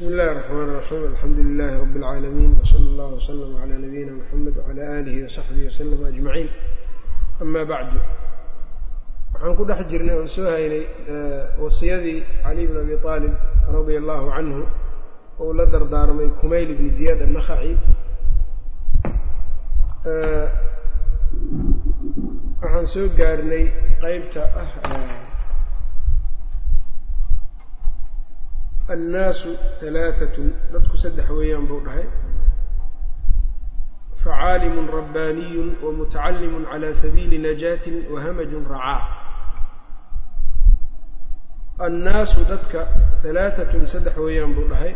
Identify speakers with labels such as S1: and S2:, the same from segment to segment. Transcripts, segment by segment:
S1: bsmi اllahi الرحmn الرaxيim alxamdu لilh rb العaalamiin wslى اllah وslm عlى nabiyina mxamed وعlى alihi وsaxbihi وslm aجmaciin ama bacdu waxaan ku dhex jirnay oon soo haynay wasiyadii cali bn abi طaalib radia allahu canhu ou la dardaarmay kumayl bni ziyaad الnakhaci waxaan soo gaarnay qeybta ah annaasu halaaatun dadku saddex weeyaan buu dhahay. facaalimun rabbaaniyun wamutacallimun cala sabiili najaatin wahamajun racaa annaasu dadka halaaatun saddex weeyaan buu dhahay.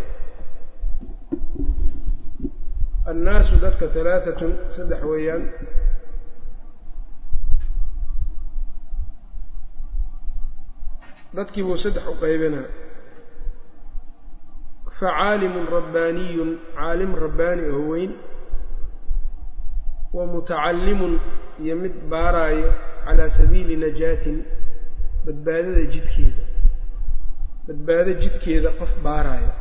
S1: annaasu dadka halaaatun saddex weeyaan. dadkii buu saddex u qaybinaa facaalimun rabbaaniyun caalim rabbaani oo weyn wa mutacallimun iyo mid baaraayo calaa sabiili najaatin badbaadada jidkeeda. Badbaado jidkeeda qof baaraayo.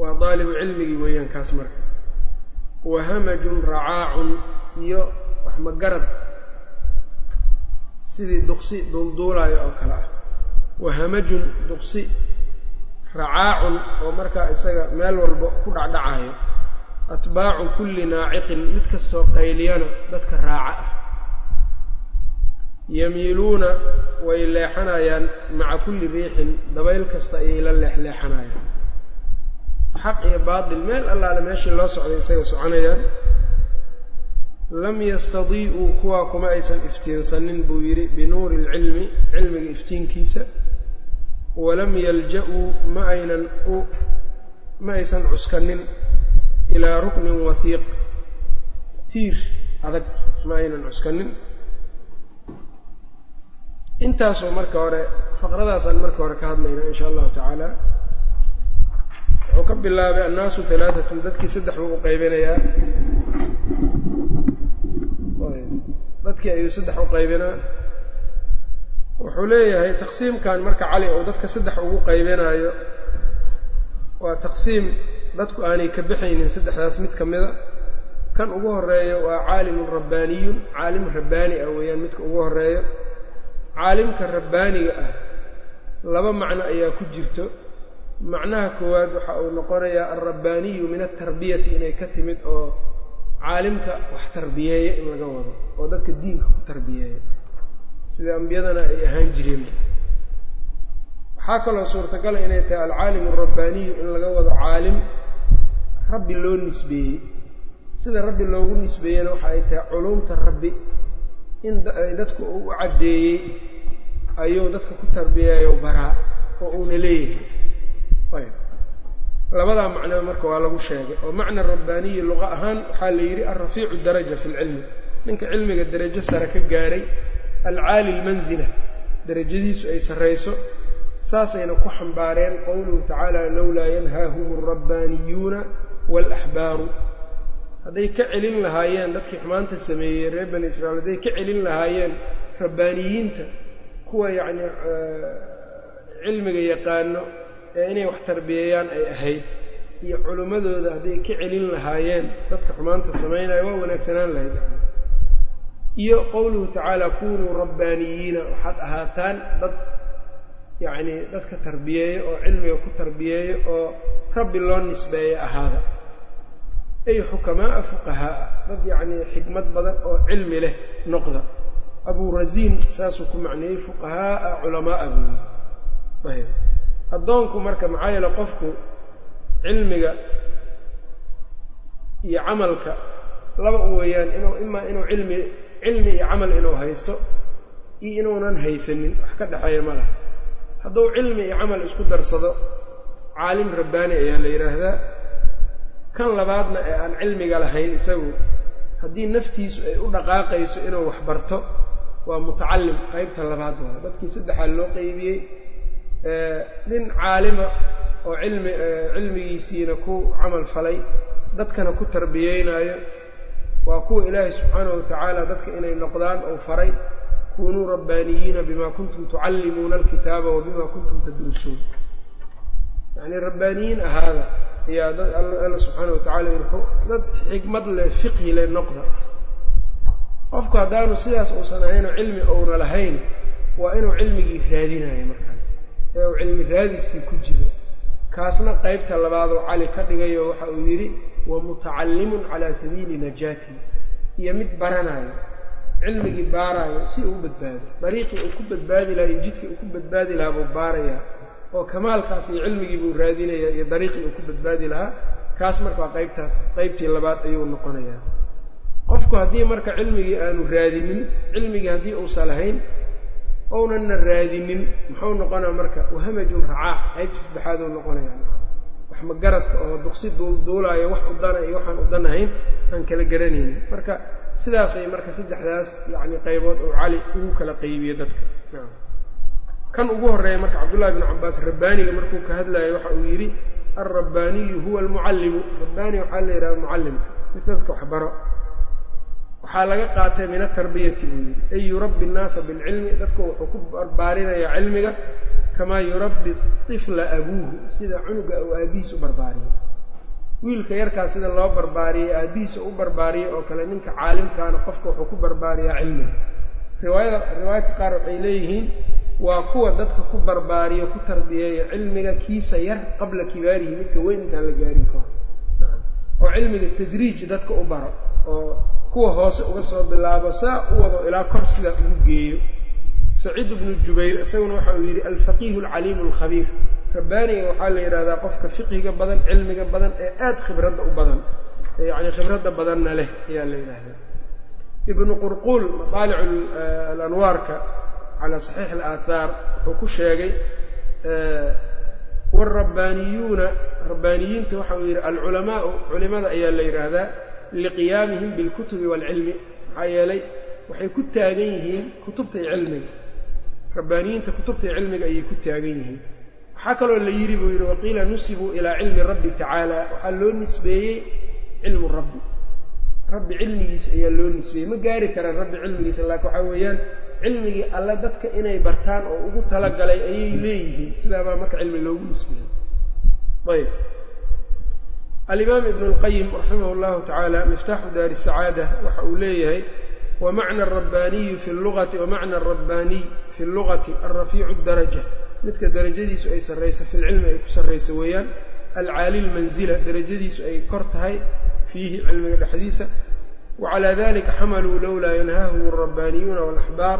S1: Waa daalibu cilmigii weeyaan kaas marka. Wa hamajun racaacun iyo wax magarad sidii duqsi duulduulaayo oo kale ah. Wa hamajun duqsi racaacun oo markaa isaga meel walba ku dhacdhacayo atbaacu kulli naaciqin mid kastoo qayliyana dadka raaca ah. Yamiiluuna way leexanayaan maca kulli riixin dabayl kasta ayay la leexleexanayaan. Xaq iyo baatil meel allaale meeshii loo socday isaga soconayaan. Lam yastadii'uu kuwaa kuma aysan iftiinsanin buu yidhi binuuri alcilmi cilmiga iftiinkiisa walam yalja-uu ma aynan u ma aysan cuskanin ilaa ruknin wahiiq tiir adag ma aynan cuskanin intaasoo marka hore faqradaasaan marka hore ka hadlayna insha allahu tacaala wuxuu ka bilaabay annaasu halaatatun dadkii saddex buu u qaybinayaa. Dadkii ayuu saddex u qaybinaa wuxuu leeyahay taqsiimkan marka cali uu dadka saddex ugu qaybinaayo waa taqsiim dadku aanay ka baxaynin saddexdaas mid ka mida kan ugu horeeyo waa caalimun rabbaaniyun caalim rabbaani ah weeyaan midka ugu horeeyo caalimka rabbaaniga ah laba macno ayaa ku jirto. Macnaha koowaad waxa uu noqonayaa alrabbaaniyu min altarbiyati inay ka timid oo caalimka wax tarbiyeeya in laga wado oo dadka diinka ku tarbiyeeya sida ambiyadana ay ahaan jireen. Waxaa kaloo suurtagala inay tahay alcaalimu alrabbaaniyu in laga wado caalim rabbi loo nisbeeyey. Sida rabbi loogu nisbeeyena waxa ay tahay culuumta rabbi in dadku uu u caddeeyey ayuu dadka ku tarbiyeeyo baraa oo uuna leeyahay. Labadaa macnaba marka waa lagu sheegay. Oo macna rabbaaniyi luqa ahaan waxaa la yidhi alrafiicu daraja fi lcilmi ninka cilmiga darajo sare ka gaaray alcaali lmanzila darajadiisu ay sarrayso saasayna ku xambaareen qowluhu tacaala lowlaa yanhaahum alrabbaaniyuuna waalaxbaaru hadday ka celin lahaayeen dadkii xumaanta sameeyey reer bani israiil hadday ka celin lahaayeen rabbaaniyiinta kuwa yacni cilmiga yaqaano ee inay wax tarbiyeeyaan ay ahayd iyo culimmadooda hadday ka celin lahaayeen dadka xumaanta samaynayo waa wanaagsanaan lahayd iyo qowluhu tacaala kunuu rabbaaniyiina. Waxaad ahaataan dad yacnii dadka tarbiyeeyo oo cilmiga ku tarbiyeeyo oo rabbi loo nisbeeya ahaada. Ay xukamaa'a fuqahaaa dad yacnii xikmad badan oo cilmi leh noqda. Abuu rasiin saasuu ku macneeyey fuqahaaa culamaa'a buuyi ayb addoonku marka maxaa yeele qofku cilmiga iyo camalka laba u weeyaan inuu imaa inuu cilmi cilmi iyo camal inuu haysto iyo inuunan haysanin wax ka dhexeeya ma laha. Hadduu cilmi iyo camal isku darsado caalim rabbaani ayaa la yidhaahdaa kan labaadna ee aan cilmiga lahayn isagu haddii naftiisu ay u dhaqaaqayso inuu wax barto waa mutacallim qaybta labaad waa dadkii saddexaa loo qeybiyey nin caalima oo cilmi cilmigiisiina ku camal falay dadkana ku tarbiyeynaayo waa kuwa ilaahay subxaanahu watacaala dadka inay noqdaan ou faray kunuu rabbaaniyiina bima kuntum tucallimuuna alkitaaba wa bima kuntum tadrusuun. Yacni rabbaaniyiin ahaada ayaa dad alla subxaana watacala dad xikmad leh fiqhi leh noqda. Qofku haddaanu sidaas uusan ahaynoo cilmi ouna lahayn waa inuu cilmigii raadinayo markaas ee uu cilmi raadiskii ku jiro. Kaasna qeybta labaadoo cali ka dhigayo waxa uu yidhi wa mutacallimun calaa sabiili najaati. Iyo mid baranayo cilmigii baaraayo si uu badbaado. Dariiqii uu ku badbaadi lahaa iyo jidkii uu ku badbaadi lahaa buu baarayaa. Oo kamaalkaas iyo cilmigii buu raadinayaa iyo dariiqii uu ku badbaadi lahaa kaas marka waa qaybtaas qaybtii labaad ayuu noqonayaa. Qofku haddii marka cilmigii aanu raadinin cilmigii haddii uusan lahayn ounanna raadinin muxuu noqonaa marka wahamajun racaa qaybta saddexaaduu noqonaya wax magaradka oo duqsi duulduulaayo wax udana iyo waxaan udan ahayn aan kala garanaynin marka sidaasay marka saddexdaas yacni qaybood oo cali ugu kala qaybiye dadka. Kan ugu horreeya marka cabdullahi bnu cabbaas rabbaaniga markuu ka hadlayo waxa uu yidhi alrabbaaniyu huwa almucallimu. Rabbaani waxaa la yidhaha mucallimka mid dadka waxbaro waxaa laga qaatay min atarbiyati buu yidhi. Ay yurabbi nnaasa bilcilmi dadka wuxuu ku barbaarinayaa cilmiga kamaa yurabbi tifla abuuhu sida cunuga uu aabihiis u barbaariyey wiilka yarkaas sida loo barbaariyey aabihiisa u barbaariyey oo kale ninka caalimkaana qofka wuxuu ku barbaariyaa cilmiga. Riwaayada riwaayadka qaar waxay leeyihiin waa kuwa dadka ku barbaariyo ku tarbiyeeya cilmiga kiisa yar qabla kibaarihi midka weyn intaan la gaarin karo. Oo cilmiga tadriij dadka u baro oo kuwa hoose uga soo bilaabo saa u wado ilaa kor sidaa ugu geeyo. Saciid bnu jubayr isaguna waxa uu yidhi alfaqiihu alcaliimu alkhabiir. Rabbaaniga waxaa la yidhahdaa qofka fiqhiga badan cilmiga badan ee aada khibradda u badan yacni khibradda badanna leh ayaa la yidhahdaa ibnu qurquul madaalic alanwaarka calaa saxiix alaathaar wuxuu ku sheegay waalrabbaaniyuuna rabbaaniyiinta waxa uu yidhi alculamaau culimada ayaa la yidhaahdaa liqiyaamihim bilkutubi waalcilmi maxaa yeelay waxay ku taagan yihiin kutubta iyo cilmiga. Rabbaaniyiinta kutubta iyo cilmiga ayay ku taagan yihiin. Waxaa kaloo la yidhi buu yidhi waqiila nusibuu ilaa cilmi rabbi tacaala. Waxaa loo nisbeeyey cilmu rabbi. Rabbi cilmigiisa ayaa loo nisbeeyey. Ma gaari karaan rabbi cilmigiisa laakiin waxaa weeyaan cilmigii alle dadka inay bartaan oo ugu talagalay ayay leeyihiin. Sidaabaa marka cilmi loogu nisbeeyey. Ayb alimaam ibn اlqayim raximah اllahu tacaala miftaaxu daari sacaada waxa uu leeyahay wamacna arabbaniyi fi lugati wamacna arabbaniy fi lugati alrafiicu daraja midka darajadiisu ay sarrayso fi lcilmi ay ku sarrayso weeyaan alcaali lmanzila darajadiisu ay kor tahay fiihi cilmiga dhexdiisa wacalaa dalika xamaluu lowlaa yanhaahum alrabbaaniyuuna walaxbaar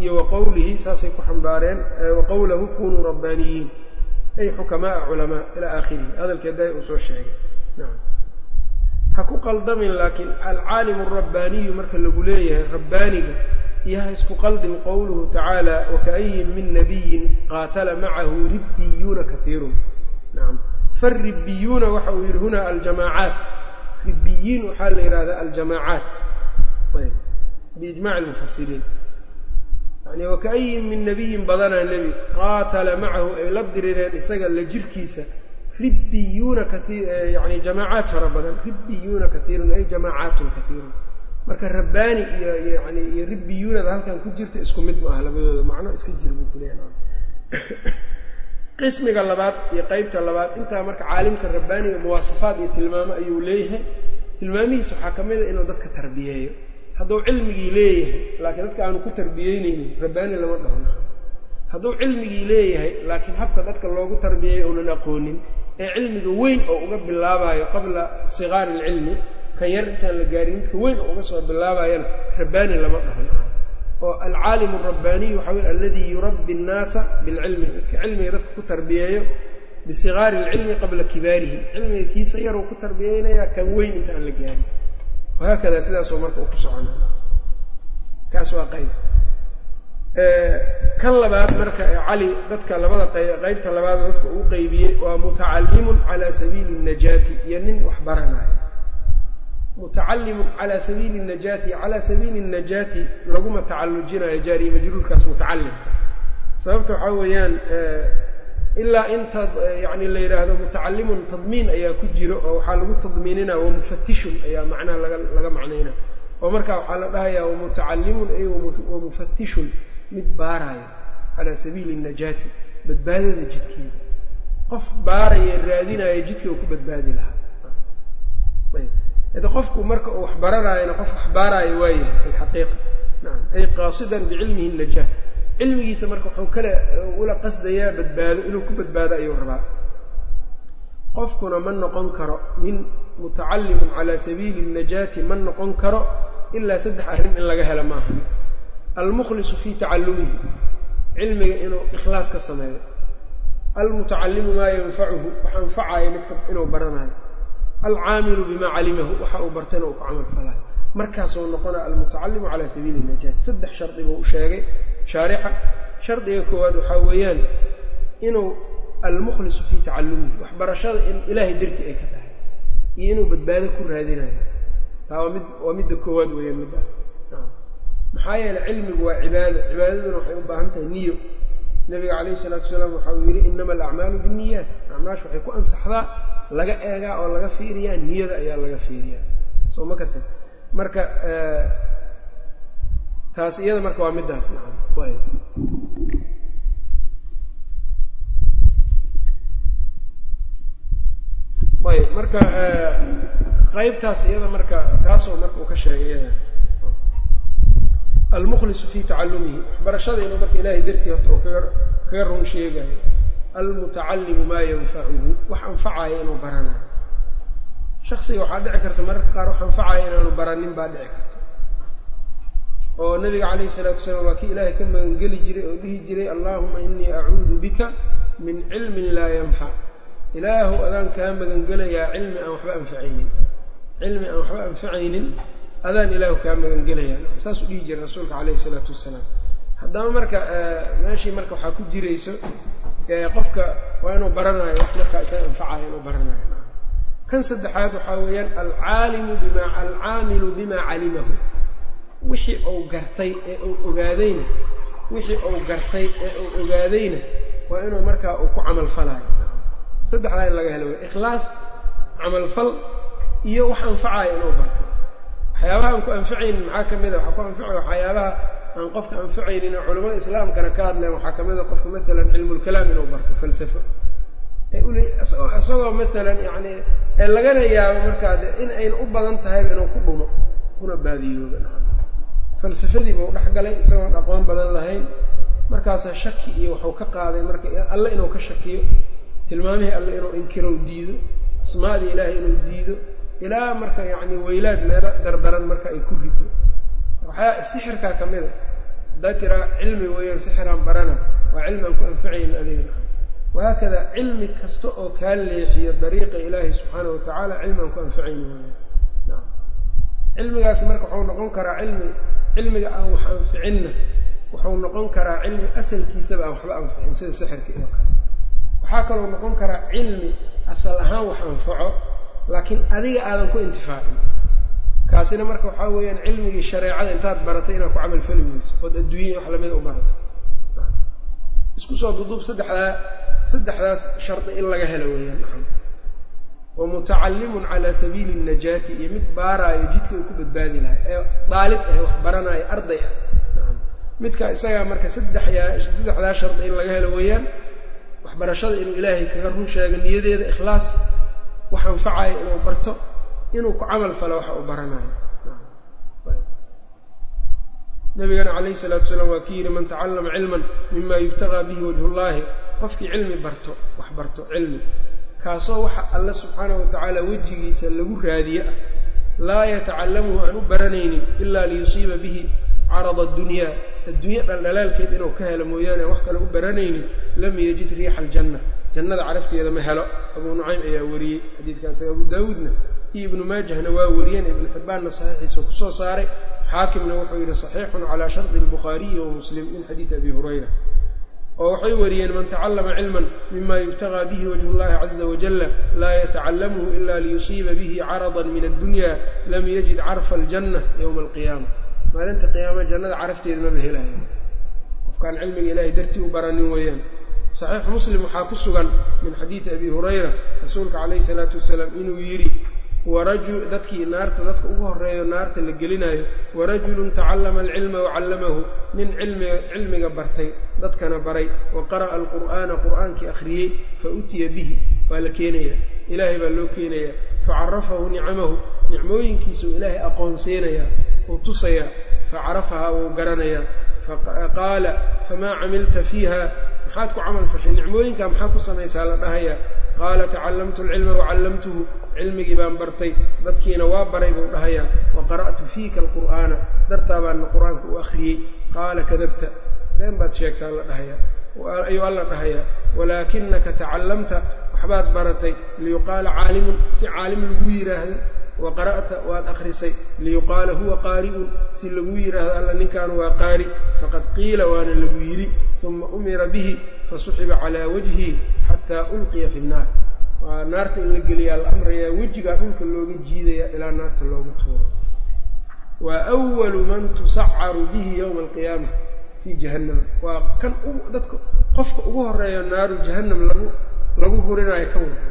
S1: iyo waqowlihi saasay ku xambaareen waqowlahu kunuu rabbaaniyiin ay xukamaaa culamaa ilaa aakhirihi. Hadalkeeday uu soo sheegay ha ku qaldamin laakiin alcaalimu alrabbaaniyu marka lagu leeyahay rabbaaniga iyo ha isku qaldin qowluhu tacaala wakaayin min nabiyin qaatala macahu ribbiyuuna kaiirun nacam faribiyuuna waxa uu yidhi huna aljamaacaat. Ribiyiin waxaa la yidhahdaa aljamaacaat. Biijmaci lmufasiriin yani wakaayin min nabiyin badanaa nebi qaatala macahu ay la dirireen isaga la jirkiisa ribbiyuuna yani jamaacaat fara badan. Ribbiyuuna kaiirun ay jamaacaatun kaiirun marka rabbaani iyo yani iyo ribbiyuunada halkan ku jirta isku mid ma ah labadooda. Macno iska jir buu kuleeyahay qismiga labaad iyo qeybta labaad intaa marka caalimka rabbaaniga muwaasafaad iyo tilmaamo ayuu leeyahay. Tilmaamihiis waxaa ka mid a inuu dadka tarbiyeeyo. Hadduu cilmigii leeyahay laakiin dadka aanu ku tarbiyeyneynin rabbaani lama dhahno hadduu cilmigii leeyahay laakiin habka dadka loogu tarbiyeeyo uunan aqoonin ee cilmiga weyn oo uga bilaabayo qabla sigaari ilcilmi kan yar intaan la gaarin midka weyn oo uga soo bilaabayana rabbaani lama dhahan. Oo alcaalimu alrabbaaniy waxa wey aladii yurabbi annaasa bilcilmi. Midka cilmiga dadka ku tarbiyeeyo bisigaari ilcilmi qabla kibaarihi. Cilmiga kiisa yaruu ku tarbiyeynayaa kan weyn inta aan la gaarin. Wahaakada sidaasoo marka uu ku socona. Kaas waa qayb kan labaad marka cali dadka labada qaybta labaad dadka uu qeybiyey waa mutacallimun calaa sabiili najaati iyo nin wax baranayo mutacallimun calaa sabiili najaati calaa sabiili najaati laguma tacallujinayo jaariya majruurkaas mutacallimka. Sababta waxaa weeyaan ilaa inta yani la yidhaahdo mutacallimun tadmiin ayaa ku jiro oo waxaa lagu tadmiinina wamufatishun ayaa macnaha laga laga macnayna. Oo markaa waxaa la dhahayaa wamutacallimun ay wamufatishun mid baaraayo calaa sabiili najaati badbaadada jidkeeda. Qof baaraya raadinaya jidka uu ku badbaadi lahaa. Ayb. Qofku marka uu wax baranaayona qof wax baaraayo waayahay fi ay qaasidan bicilmihi najah cilmigiisa marka wuxuu kale ula qasdayaa badbaado inuu ku badbaado ayuu rabaa. Qofkuna ma noqon karo nin mutacallimun calaa sabiili najaati ma noqon karo ilaa saddex arrin in laga helo maaha almukhlisu fii tacallumihi cilmiga inuu ikhlaas ka sameeyo almutacallimu maa yanfacuhu wax anfacayo midka inuu baranayo alcaamilu bimaa calimahu waxa uu bartayna uu ku camal falaayo markaasuu noqonaya almutacallimu calaa sabiili najaati saddex shardi buu u sheegay shaarixa shardiga koowaad waxaa weeyaan inuu almukhlisu fii tacallumihi waxbarashada in ilaahay darti ay ka tahay iyo inuu badbaado ku raadinayo taa waa mid waa midda koowaad weeyaan middaas maxaa yeeley cilmigu waa cibaado cibaadaduna waxay u baahan tahay niyo. Nabiga calayhi isalaatu wasalaam waxa uu yidhi inama alacmaalu binniyaat. Acmaashu waxay ku ansaxdaa laga eegaa oo laga fiiriyaa niyada ayaa laga fiiriyaa. Soo ma kase marka taas iyada marka waa middaas nacam ayb marka qaybtaas iyada marka taasoo marka uu ka sheegay iyada almukhlisu fii tacalumihi waxbarashada inuu marka ilahay dartii horta uu kaga kaga run sheegayo almutacallimu maa yanfacuhu wax anfacaya inuu baranayo shaksiga waxaa dhici karta mararka qaar wax anfacaya inaanu baranin baa dhici karta oo nabiga calayhi salaatu wasalaam waa kii ilaahay ka magangeli jiray oo dhihi jiray allahuma inii acuudu bika min cilmin laa yanfac ilaahu adaan kaa magangelayaa cilmi aan waxba anfacaynin cilmi aan waxba anfacaynin adaan ilaahu kaa magangelayaa. Saasuu dhihi jiray rasuulka calayhi salaatu wasalaam. Haddaba marka meeshii marka waxaa ku jirayso qofka waa inuu baranayo wax markaa isaga anfacayo inuu baranayo. Kan saddexaad waxaa weeyaan alcaalimu bima alcaamilu bima calimahu. Wixii uu gartay ee uu ogaadayna wixii uu gartay ee uu ogaadayna waa inuu markaa uu ku camal falaayo saddexdaa in laga helo wey ikhlaas camalfal iyo wax anfacaya inuu barto waxyaabaha aan ku anfacaynin maxaa ka mid a waxaa ku anfacaya waxyaabaha aan qofka anfacaynin oo culamada islaamkana ka hadleen. Waxaa ka mid a qofka matalan cilmulkalaam inuu barto falsafo. Isagoo matalan yani ee lagana yaabo markaa de in ayna u badan tahayba inuu ku dhumo kuna baadiyooba falsafadiiba u dhex galay isagoon aqoon badan lahayn. Markaasa shaki iyo waxuu ka qaaday marka alle inuu ka shakiyo. Tilmaamihii alle inuu inkiro diido. Asmaadii ilaahay inuu diido ilaa marka yacni weylaad meelo dardaran marka ay ku rido waxyaa sixirkaa ka mid a. Haddaa tiraa cilmi weeyaan sixiraan barana waa cilmi aan ku anfacayn adigna wahaakada cilmi kasta oo kaa leexiyo dariiqa ilaahi subxaana watacaala cilmi aan ku anfacayn waaya cilmigaasi marka wuxuu noqon karaa cilmi cilmiga aan wax anficinna wuxuu noqon karaa cilmi asalkiisaba aan waxba anficin sida sixirka iyo kale. Waxaa kaloo noqon karaa cilmi asal ahaan wax anfaco laakiin adiga aadan ku intifaacin. Kaasina marka waxaa weeyaan cilmigii shareecada intaad baratay inaad ku camal fali weyso ood adduunya wax lamida u barato. Isku soo duduub saddexdaa saddexdaas shardi in laga helo weeyaan nacam. Wa mutacallimun calaa sabiili najaati iyo mid baaraayo jidka uu ku badbaadi lahay ee daalib ah wax baranaayo arday ah midka isagaa marka saddexyaa saddexdaa shardi in laga helo weeyaan waxbarashada inuu ilaahay kaga run sheego niyadeeda ikhlaas wax anfacayo inuu barto inuu ku camal falo waxa uu baranayo. Nabigana calayhi salaatu wasalaam waa ki yidhi man tacallama cilman mima yubtagaa bihi wajhu llahi qofkii cilmi barto wax barto cilmi. Kaasoo waxa alle subxaanahu watacaala wejigiisa lagu raadiye ah laa yatacallamuhu aan u baranaynin ilaa liyusiiba bihi carada addunyaa adduunye dhaldhalaalkeed inuu ka helo mooyaane aan wax kale u baranaynin lam yajid riixa aljanna jannada carafteeda ma helo. Abuu nucaym ayaa wariyey xadiidkaas abu daawuudna. Iyo ibnu maajahna waa wariyeen ibnu xibbaanna saxiixiisa ku soo saaray. Xaakimna wuxuu yidhi saxiixun calaa shardi albukhaariyi wa muslim. Min xadiidi abi hurayra. Oo waxay wariyeen man tacallama cilman mima yubtagaa bihi wajhu llahi caza wajalla laa yatacallamuhu ila liyusiiba bihi caradan min addunya lam yajid carfa aljanna yowma alqiyaama. Maalinta qiyaama jannada carafteeda maba helayo qofkaan cilmiga ilahay dartii u baranin weeyaan saxiixu muslim waxaa ku sugan min xadiidi abi hurayra rasuulka calayhi salaatu wasalaam inuu yidhi waraju dadkii naarta dadka ugu horreeyo naarta la gelinayo warajulun tacallama alcilma wacallamahu nin cilmiga cilmiga bartay dadkana baray wa qara'a alqur'aana qur'aankii akhriyey fa utiya bihi waa la keenayaa ilaahay baa loo keenayaa facarafahu nicamahu nicmooyinkiisuu ilaahay aqoonsiinayaa uu tusayaa facarafahaa wuu garanayaa faqaala famaa camilta fiiha maxaad ku camal fashay? Nicmooyinkaa maxaa ku samaysaa? La dhahayaa qaala tacallamtu alcilma wacallamtuhu cilmigii baan bartay. Dadkiina waa baray buu dhahayaa. Wa qara'tu fiika alqur'aana. Dartaa baana qur'aanka u akhriyey. Qaala kadabta. Been baad sheegtaa la dhahayaa ayuu alla dhahayaa. Walaakinaka tacallamta. Waxbaad baratay. Liyuqaala caalimun. Si caalim lagu yidhaahdo wa qara'ta. Waad akhrisay. Liyuqaala huwa qaari'un. Si lagu yidhaahdo alla ninkan waa qaari. Faqad qiila waana lagu yidhi uma umira bihi fasuxiba calaa wajhihi xataa ulqiya fi nnaar waa naarta in la geliyaa la amrayaa wejigaa dhulka looga jiidayaa ilaa naarta looga tuuro. Waa awalu man tusacaru bihi yowma alqiyaama fii jahannama waa kan dadka qofka ugu horeeyo naaru jahannam lagu lagu hurinaayo kan wada.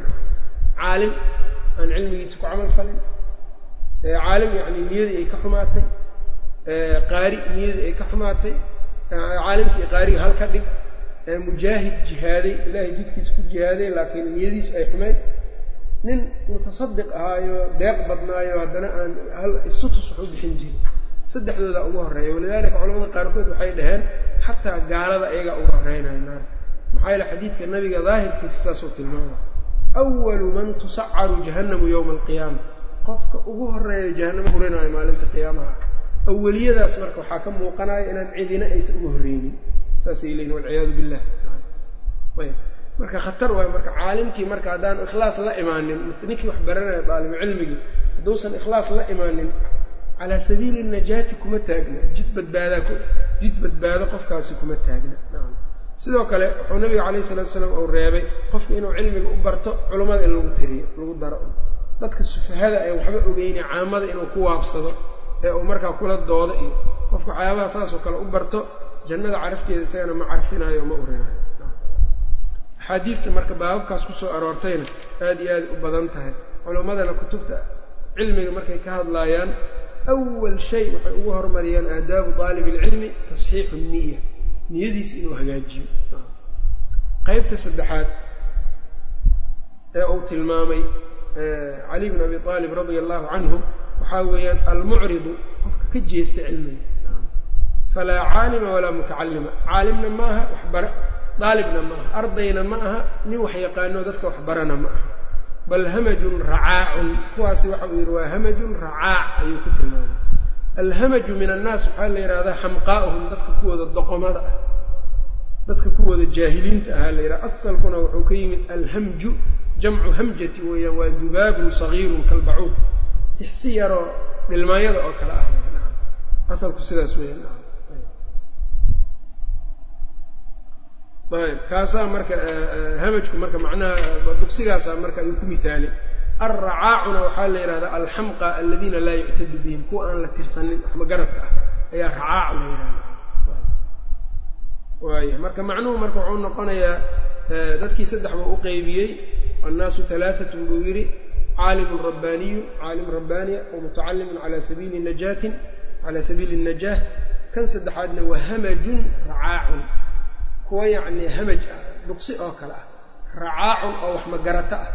S1: Caalim aan cilmigiisa ku camal falin. Caalim yacni niyadii ay ka xumaatay. Qaari niyadii ay ka xumaatay caalimkii qaariga hal ka dhig mujaahid jihaaday ilaahay jidkiisa ku jihaaday laakiin niyadiisu ay xumeyd nin mutasadiq ahaayo deeq badnaayo haddana aan hal istutus wax u bixin jirin. Saddexdooda ugu horreeya walidaalika culamada qaarkood waxay dhaheen xataa gaalada ayagaa uga horreynayo naarta maxaa yaele xadiidka nabiga daahirkiisa saasuu tilmaama awalu man tusacaru jahannamu yowma alqiyaama qofka ugu horreeya jahannamo hurinaayo maalinta qiyaamaha aweliyadaas marka waxaa ka muuqanaya inaan cidina aysan uga horreynin. Saasay leeyiin walciyaadu billah. Marka khatar waayo marka caalimkii marka haddaanu ikhlaas la imaanin ninkii wax baranaya daalibu cilmigii hadduusan ikhlaas la imaanin calaa sabiili najaati kuma taagna jid badbaadaa jid badbaado qofkaasi kuma taagna. Sidoo kale wuxuu nabiga calayhi salatu salaam uu reebay qofka inuu cilmiga u barto culummada in lagu tiriyo lagu daro. Dadka sufahada ee waxba ogeyne caamada inuu ku waabsado ee uu markaa kula doodo iyo qofka waxyaabaha saasoo kale u barto jannada carafteeda isagana ma carfinaayo ma urinayo axaadiidta marka baababkaas ku soo aroortayna aada iyo aada u badan tahay. Culimmadana kutubta cilmiga markay ka hadlaayaan awal shay waxay ugu horumariyaan aadaabu daalibi ilcilmi tasxiixu niya niyadiisa inuu hagaajiyo. Qeybta saddexaad ee uu tilmaamay cali bn abi aalib radia allahu canhu waxaa weeyaan almucridu qofka ka jeesta cilmiga. Falaa caalima walaa mutacallima. Caalimna ma aha waxbara daalibna ma aha. Ardayna ma aha nin wax yaqaano dadka waxbarana ma aha. Bal hamajun racaacun. Kuwaasi waxa uu yidhi waa hamajun racaac ayuu ku tilmaamay. Alhamaju min annaas waxaa la yidhahdaa xamqaa'uhum dadka kuwooda doqomada ah. Dadka kuwooda jaahiliinta ahaa la yidhaha asalkuna wuxuu ka yimid alhamju jamcu hamjati weeyaan waa dubaabun sagiirun kalbacuud tixsi yaroo dhilmaanyada oo kale ah. Asalku sidaas weeyaan. Ayb kaasaa marka hamajku marka macnaha duqsigaasaa marka ayuu ku mihaalay alracaacuna waxaa la yidhahdaa alxamqa aladiina laa yuctadu bihim. Kuwa aan la tirsanin waxmagaradka ah ayaa racaac la yidhahda marka macnuhu marka wuxuu noqonayaa dadkii saddex buu u qeybiyey annaasu halaatatun buu yidhi caalimun rabbaaniyun caalim rabbaaniya wa mutacallimun calaa sabiili najaatin calaa sabiili najaah kan saddexaadna waa hamajun racaacun kuwa yacnii hamaj ah duqsi oo kale ah racaacun oo wax magarato ah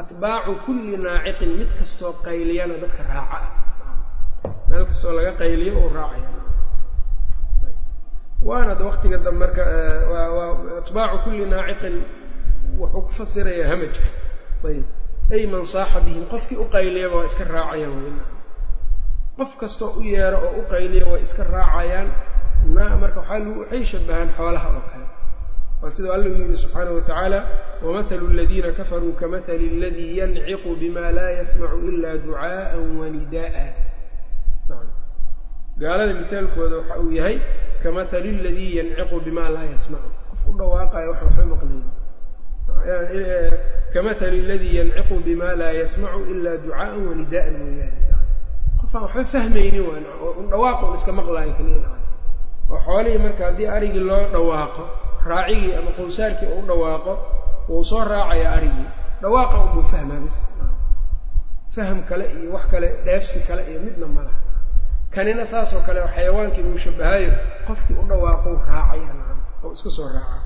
S1: atbaacu kulli naaciqin mid kastoo qayliyana dadka raaca ah meel kastoo laga qayliyo uu raacaya waana da waktiga dambe marka atbaacu kulli naaciqin wuxuu ku fasirayaa hamajka ayb ay man saaxa bihim. Qofkii u qayliyaba waa iska raacayaan weyna qof kastoo u yeero oo u qayliya way iska raacayaan. Na marka waxaa lagu waxay shabahaan xoolaha oo kale. Waa sidau alla u yidhi subxaanahu watacaala wamahalu aladiina kafaruu kamahali aladii yanciqu bima laa yasmacu ila ducaa'an wanida'a gaalada mithaalkooda waxa uu yahay kamahali aladii yanciqu bima laa yasmacu qof u dhawaaqayo waxa waxba maqlayn kamahali aladii yanciqu bima laa yasmacu ila ducaa'an wanida'an mooyaane qofaan waxba fahmaynin waan oo un dhawaaqo un iska maqlaayo kaliya oo xoolihii marka haddii arigii loo dhawaaqo raacigii ama qowsaarkii u dhawaaqo wuu soo raacaya arigii dhawaaqa unbuu fahmaa bis faham kale iyo wax kale dheefsi kale iyo midna ma laha kanina saasoo kale xayawaankii buu shabahayo qofkii u dhawaaqou raacaya oo iska soo raaca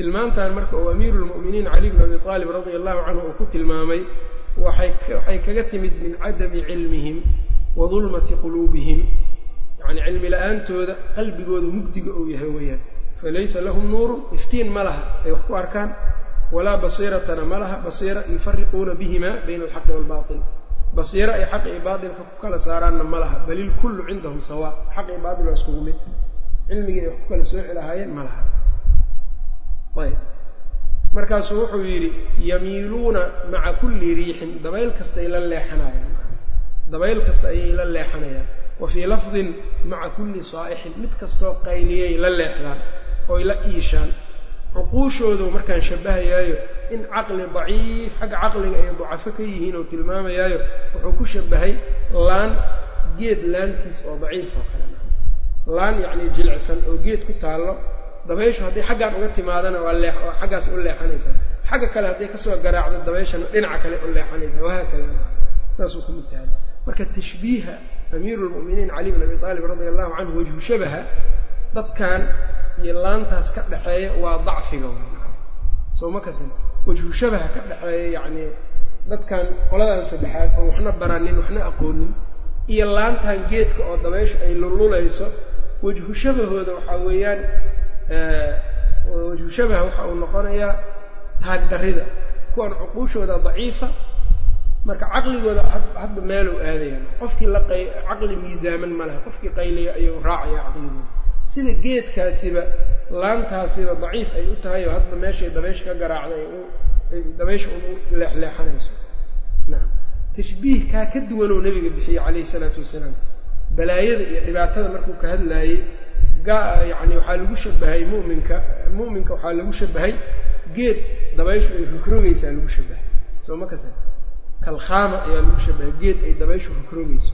S1: tilmaamtan marka uu amiiru lmu'miniin cali bn abi aalib radia allahu canhu uu ku tilmaamay waxay waxay kaga timid min cadami cilmihim wa dulmati quluubihim. Yacni cilmi la'aantooda qalbigooda mugdiga uu yahay weeyaan. Falaysa lahum nuurun iftiin ma laha ay wax ku arkaan. Walaa basiiratana ma laha basiira yufariquuna bihima bayna alxaqi waalbail basiiro ay xaq iyo baatilka ku kala saaraanna ma laha bal ilkullu cindahum sawaa xaq iyo baatil waa iskugu mid. Cilmigii ay wax ku kala sooci lahaayeen ma laha ayb. Markaasuu wuxuu yidhi yamiiluuna maca kulli riixin. Dabayl kastay la leexanayaan. Dabayl kasta ayay la leexanayaan. Wa fii lafdin maca kulli saa'ixin. Mid kastoo qayliyay la leexdaan oy la iishaan. Cuquushoodu markaan shabbahayaayo in caqli daciif xagga caqliga ay dacafo ka yihiin oo tilmaamayaayo wuxuu ku shabahay laan geed laantiis oo daciif oo kale. Laan yacni jilicsan oo geed ku taallo dabayshu hadday xaggaan uga timaadana waa lee xaggaas u leexanaysaa. Xagga kale hadday ka soo garaacdo dabayshana dhinaca kale u leexanaysaa. Wahaakada saasuu ku mid tahay marka tashbiiha amiiru lmu'miniin cali bn abi aalib radia allahu canhu wajhu shabaha dadkan iyo laantaas ka dhexeeya waa dacfiga soo ma kasin? Wajhu shabaha ka dhexeeya yacni dadkan qoladan saddexaad oo waxna baranin waxna aqoonin iyo laantan geedka oo dabayshu ay lululayso wajhu shabahooda waxaa weeyaan wajhu waxa uu noqonayaa taagdarrida kuwan cuquushooda daciifa marka caqligooda hadda meeluu aadayaan. Qofkii la qay caqli miisaaman ma laha. Qofkii qayliya ayuu raacaya caqligooda. Sida geedkaasiba laantaasiba daciif ay u tahay oo hadda meeshay dabaysha ka garaacday ay dabaysha u leexleexanayso. Nacam tashbiih kaa ka duwanoo nebiga bixiyey calayhi isalaatu wasalaam. Balaayada iyo dhibaatada markuu ka hadlaayey yani waxaa lagu shabahay muminka mu'minka waxaa lagu shabahay geed dabayshu ay rugrogaysaa lagu shabahay soo ma kasa kalkhaama ayaa lagu shabahay geed ay dabayshu rugrogayso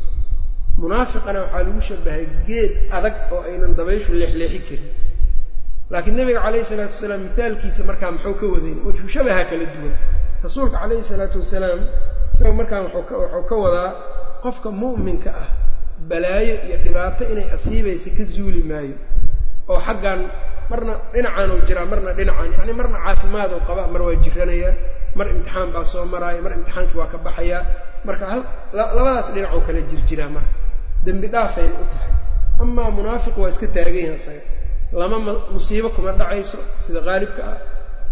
S1: munaafiqana waxaa lagu shabahay geed adag oo aynan dabayshu leexleexi karin. Laakiin nabiga calayhi salaatu wasalaam mitaalkiisa markaa muxuu ka wadayn wajhu shabaha kala duwan. Rasuulka calayhi salaatu wasalaam isaga markaan wuxuu ka wadaa qofka mu'minka ah balaayo iyo dhibaato inay asiibaysa ka zuuli maayo oo xaggan marna dhinacaan oo jiraa marna dhinacaan yacni marna caafimaad oo qabaa mar waa jiranayaa mar imtixaan baa soo maraaya mar imtixaankii waa ka baxayaa marka hal labadaas dhinac oo kale jirjiraa marka. Dembi dhaafayna u tahay. Amaa munaafiq waa iska taagan isaga. Lama ma musiibo kuma dhacayso sida qaalibka ah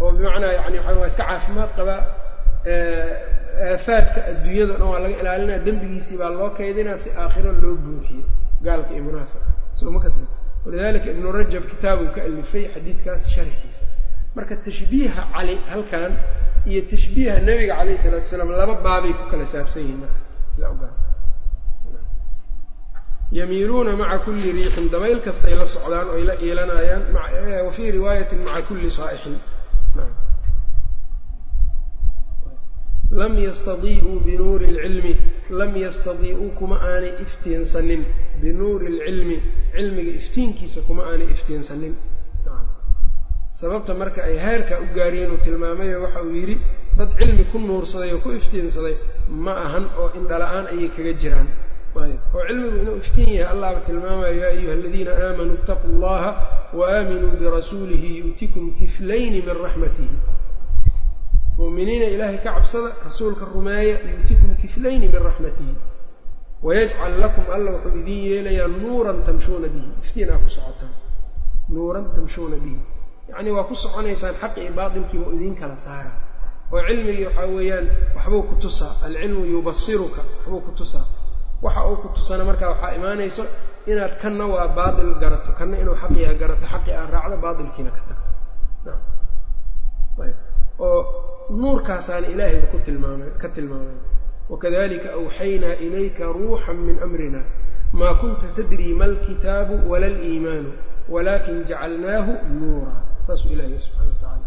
S1: oo bimacnaa yani waxa waa iska caafimaad qabaa aafaadka adduunyada dhan waa laga ilaalinaya dembigiisii baa loo kaydinaa si aakhiro loo buuxiyo gaalka iyo munaafiqa soo ma kas walidalika ibnu rajab kitaabuu ka alifay xadiidkaas sharxiisa. Marka tashbiiha cali halkan iyo tashbiiha nabiga calayhi salatu salaam laba baabay ku kala saabsan yihiin marka. Sidaa ogaa yamiiluuna maca kulli riixin dabayl kastay la socdaan oy la iilanayaan wa fii riwaayatin maca kulli saa'ixin lam yastadii'uu binuuri lcilmi lam yastadii'uu kuma aanay iftiinsanin. Binuuri lcilmi cilmiga iftiinkiisa kuma aanay iftiinsanin. Sababta marka ay heerkaa u gaariyeen uu tilmaamayo waxa uu yidhi dad cilmi ku nuursaday oo ku iftiinsaday ma ahan oo indhala-aan ayay kaga jiraan. Oo cilmigu inuu iftiin yahay allahba tilmaamayo yaa ayuha aladiina aamanuu itaquu allaha wa aaminuu birasuulihi yu'tikum kiflayni min raxmatihi mu'miniina ilaahay ka cabsada rasuulka rumeeya yu'tikum kiflayni min raxmatihi wayajcal lakum alla wuxuu idiin yeelayaa nuuran tamshuuna bihi. Iftiin ku socotaan. Nuuran tamshuuna bihi. Yacni waa ku soconaysaan xaqi iyo idiin kala saara oo cilmigii waxaa weeyaan waxbuu ku tusaa. Alcilmu yubasiruka waxbuu ku tusaa. Waxa uu ku tusana markaa waxaa imaanayso inaad kanna waa baatil garato. Kanna inuu xaq yaha garato xaqi aad raacdo baatilkiina ka tagto oo nuurkaasaana ilaahayba ku tilmaamay ka tilmaamay. Wakadalika awxaynaa ilayka ruuxan min amrina maa kunta tadrii ma alkitaabu wala aliimaanu walakin jacalnaahu nuura. Saasuu ilahay subxana wa tacaala.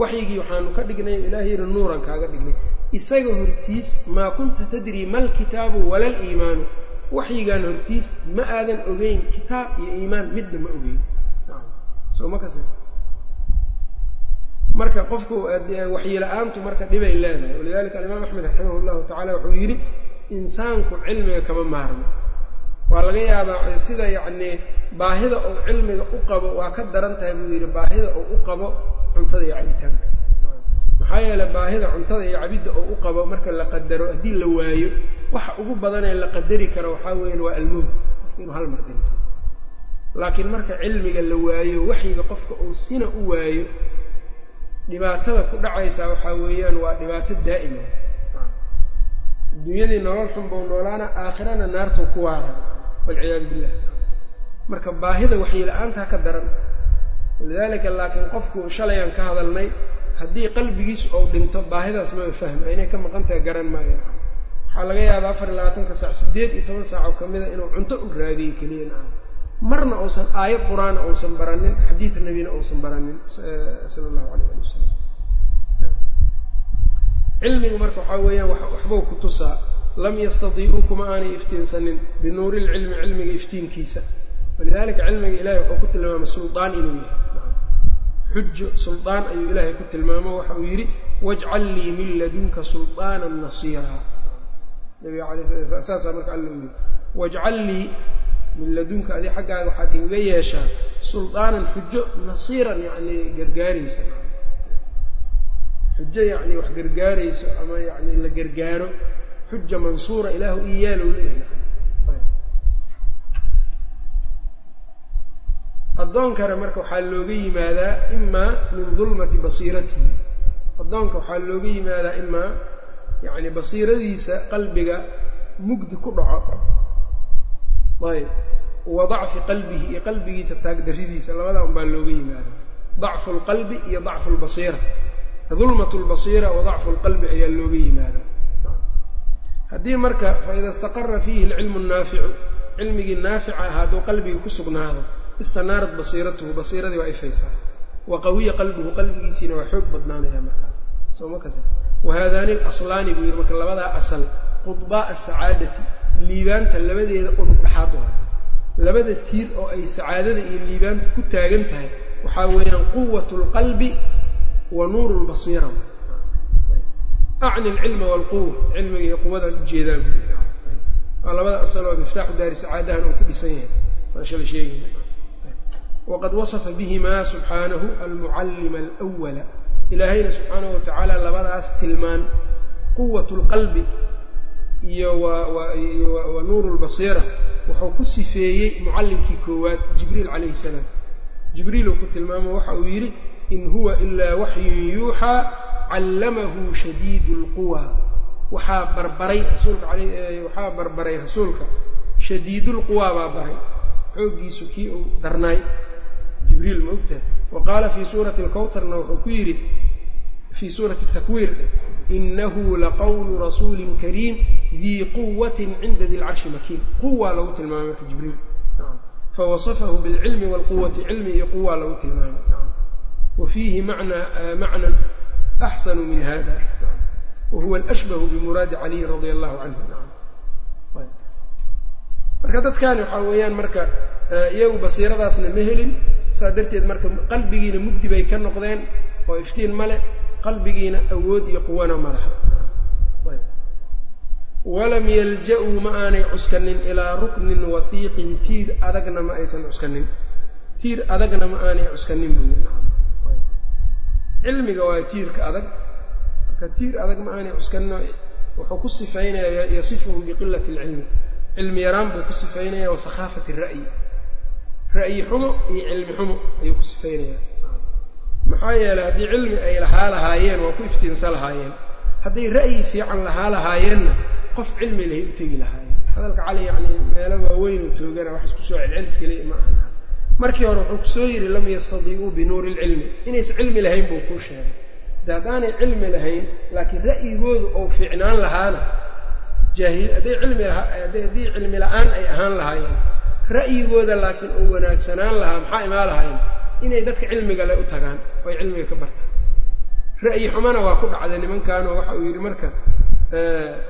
S1: Waxyigii waxaanu ka dhignay ilaahayna nuuran kaaga dhignay. Isaga hortiis maa kunta tadrii ma alkitaabu wala aliimaanu waxyigaan hortiis ma aadan ogeyn kitaab iyo iimaan midna ma ogeyn marka qofku waxyila-aantu marka dhibay leedahay. Walidalika alimaam axmed raximah llahu tacala wuxuu yidhi insaanku cilmiga kama maarmo. Waa laga yaabaa sida yacnii baahida uu cilmiga u qabo waa ka daran tahay buu yidhi baahida uu u qabo cuntada iyo cabitaanka. Maxaa yeeley baahida cuntada iyo cabidda uu u qabo marka la qadaro haddii la waayo waxa ugu badanee la qadari karo waxaa weeyaan waa almowt qofka inuu hal mar dhinto. Laakiin marka cilmiga la waayo waxyiga qofka uu sina u waayo dhibaatada ku dhacaysaa waxaa weeyaan waa dhibaato daa'ima adduunyadii nolol xun buu noolaana aakhirana naartuu ku waara walciyaadu billah. Marka baahida waxyila-aanta ha ka daran. Walidaalika laakiin qofku shalayaan ka hadalnay haddii qalbigiisu ou dhinto baahidaas maba fahma inay ka maqan tahay garan maayo. Waxaa laga yaabaa afar iyo labaatanka saac siddeed iyo toban saac oo kamida inuu cunto u raadiyey keliya naam marna uusan aayad qur'aana uusan baranin xadiid nebina uusan baranin sala allahu alayh ali wasalam cilmigu marka waxaa weeyaan waxbuu ku tusaa lam yastadiicuu kuma aanay iftiinsanin binuuri lcilmi cilmiga iftiinkiisa. Walidalika cilmiga ilahay wuxuu ku tilmaamay suldaan inuu yahay. Xujo suldaan ayuu ilaahay ku tilmaamo waxa uu yidhi wajcal lii min ladunka sulطaana nasiira nabiga alay saasaa marka alla u yidhi wajcal lii min ladunka adi xaggaaga waxaad igaga yeeshaa suldaanan xujo nasiiran yani gargaaraysa. Xujo yani wax gargaarayso ama yani la gargaaro. Xuja mansuura ilaahu ii leeyahay. Addoonkana marka waxaa looga yimaadaa imaa min dulmati basiiratihi. Addoonka waxaa looga yimaadaa imaa yani basiiradiisa qalbiga mugdi ku dhaco ayb wa dacfi qalbihi iyo qalbigiisa taagdaridiisa labada un baa looga yimaada dacfu lqalbi iyo dacfu lbasiira dulmat lbasiira wa dacfu lqalbi ayaa looga yimaada haddii marka faida istaqara fiihi alcilmu naaficu cilmigii naafica ah hadduu qalbigii ku sugnaado istanaarat basiiratuhu basiiradii waa ifaysaa. Wa qawiya qalbuhu qalbigiisiina waa xoog badnaanaya markaas. Sooma kas wahadaani alaslaani buu yidhi marka labadaa asal qudbaa asacaadati liibaanta labadeeda udub dhexaad u ah labada tiir oo ay sacaadada iyo liibaanta ku taagan tahay waxaa weeyaan quwat lqalbi wa nuuru lbasiira acni alcilma waalquwa cilmiga iyo quwadaan ujeedaan waa labada asal oo miftaaxu daari sacaadahan uu ku dhisan yahay. Saan shala sheegayna waqad wasafa bihimaa subxaanahu almucallima alwala ilaahayna subxaanahu watacaala labadaas tilmaan quwat lqalbi iyo wa nuuru lbasiira wuxuu ku sifeeyey mucallimkii koowaad jibriil calayhi salaam. Jibriil uu ku tilmaamo waxa uu yidhi in huwa ilaa waxyun yuuxaa callamahu shadiidu lquwa waxaa barbaray rasuulka waxaa barbaray rasuulka. Shadiidulquwa baa baray. Xooggiisu kii uu darnaay jibriil ma ogtahay wa qaala fii suurati alkawtarna wuxuu ku yidhi fii suurati takwiir inahu laqawlu rasuulin kariim dii quwatin cinda di lcarshi makiin quwa lagu tilmaamay marka jibriil fawasafahu bilcilmi waalquwati cilmi iyo quwa lagu tilmaamay wa fiihi macnan axsanu min hada wa huwa alashbahu bimuraadi caliyin radia allahu canhu marka dadkani waxaa weeyaan marka iyagu basiiradaasna ma helin saa darteed marka qalbigiina mugdi bay ka noqdeen oo iftiin male qalbigiina awood iyo quwana ma laha walam yalja-uu ma aanay cuskanin ilaa ruknin watiiqin tiir adagna ma aysan cuskanin. Tiir adagna ma aanay cuskanin cilmiga waa tiirka adag. Marka tiir adag ma aanay cuskanin wuxuu ku sifaynayaa yasifuhum biqilati alcilmi cilmi yaraan buu ku sifaynayaa wa sakhaafati ra'yi. Ra'yi xumo iyo cilmi xumo ayuu ku sifaynayaa maxaa yeelay haddii cilmi ay lahaa lahaayeen waa ku iftiinsa lahaayeen. Hadday ra'yi fiican lahaa lahaayeenna qof cilmi lahay u tegi lahaayeen. Hadalka cali yacni meelo waaweyn uu toogana wax isku soo celcelis keliya ma aha. Markii hore wuxuu ku soo yidhi lam yastadiicuu binuuri ilcilmi. Inaysan cilmi lahayn buu kuu sheegay. De haddaanay cilmi lahayn laakiin ra'yigoodu ou fiicnaan lahaana jaahil hadday cilmi haddii cilmi la'aan ay ahaan lahaayeen ra'yigooda laakiin uu wanaagsanaan lahaa maxaa imaan lahayn inay dadka cilmiga le u tagaan oo ay cilmiga ka bartaan. Ra'yi xumana waa ku dhacday nimankaanoo waxa uu yidhi marka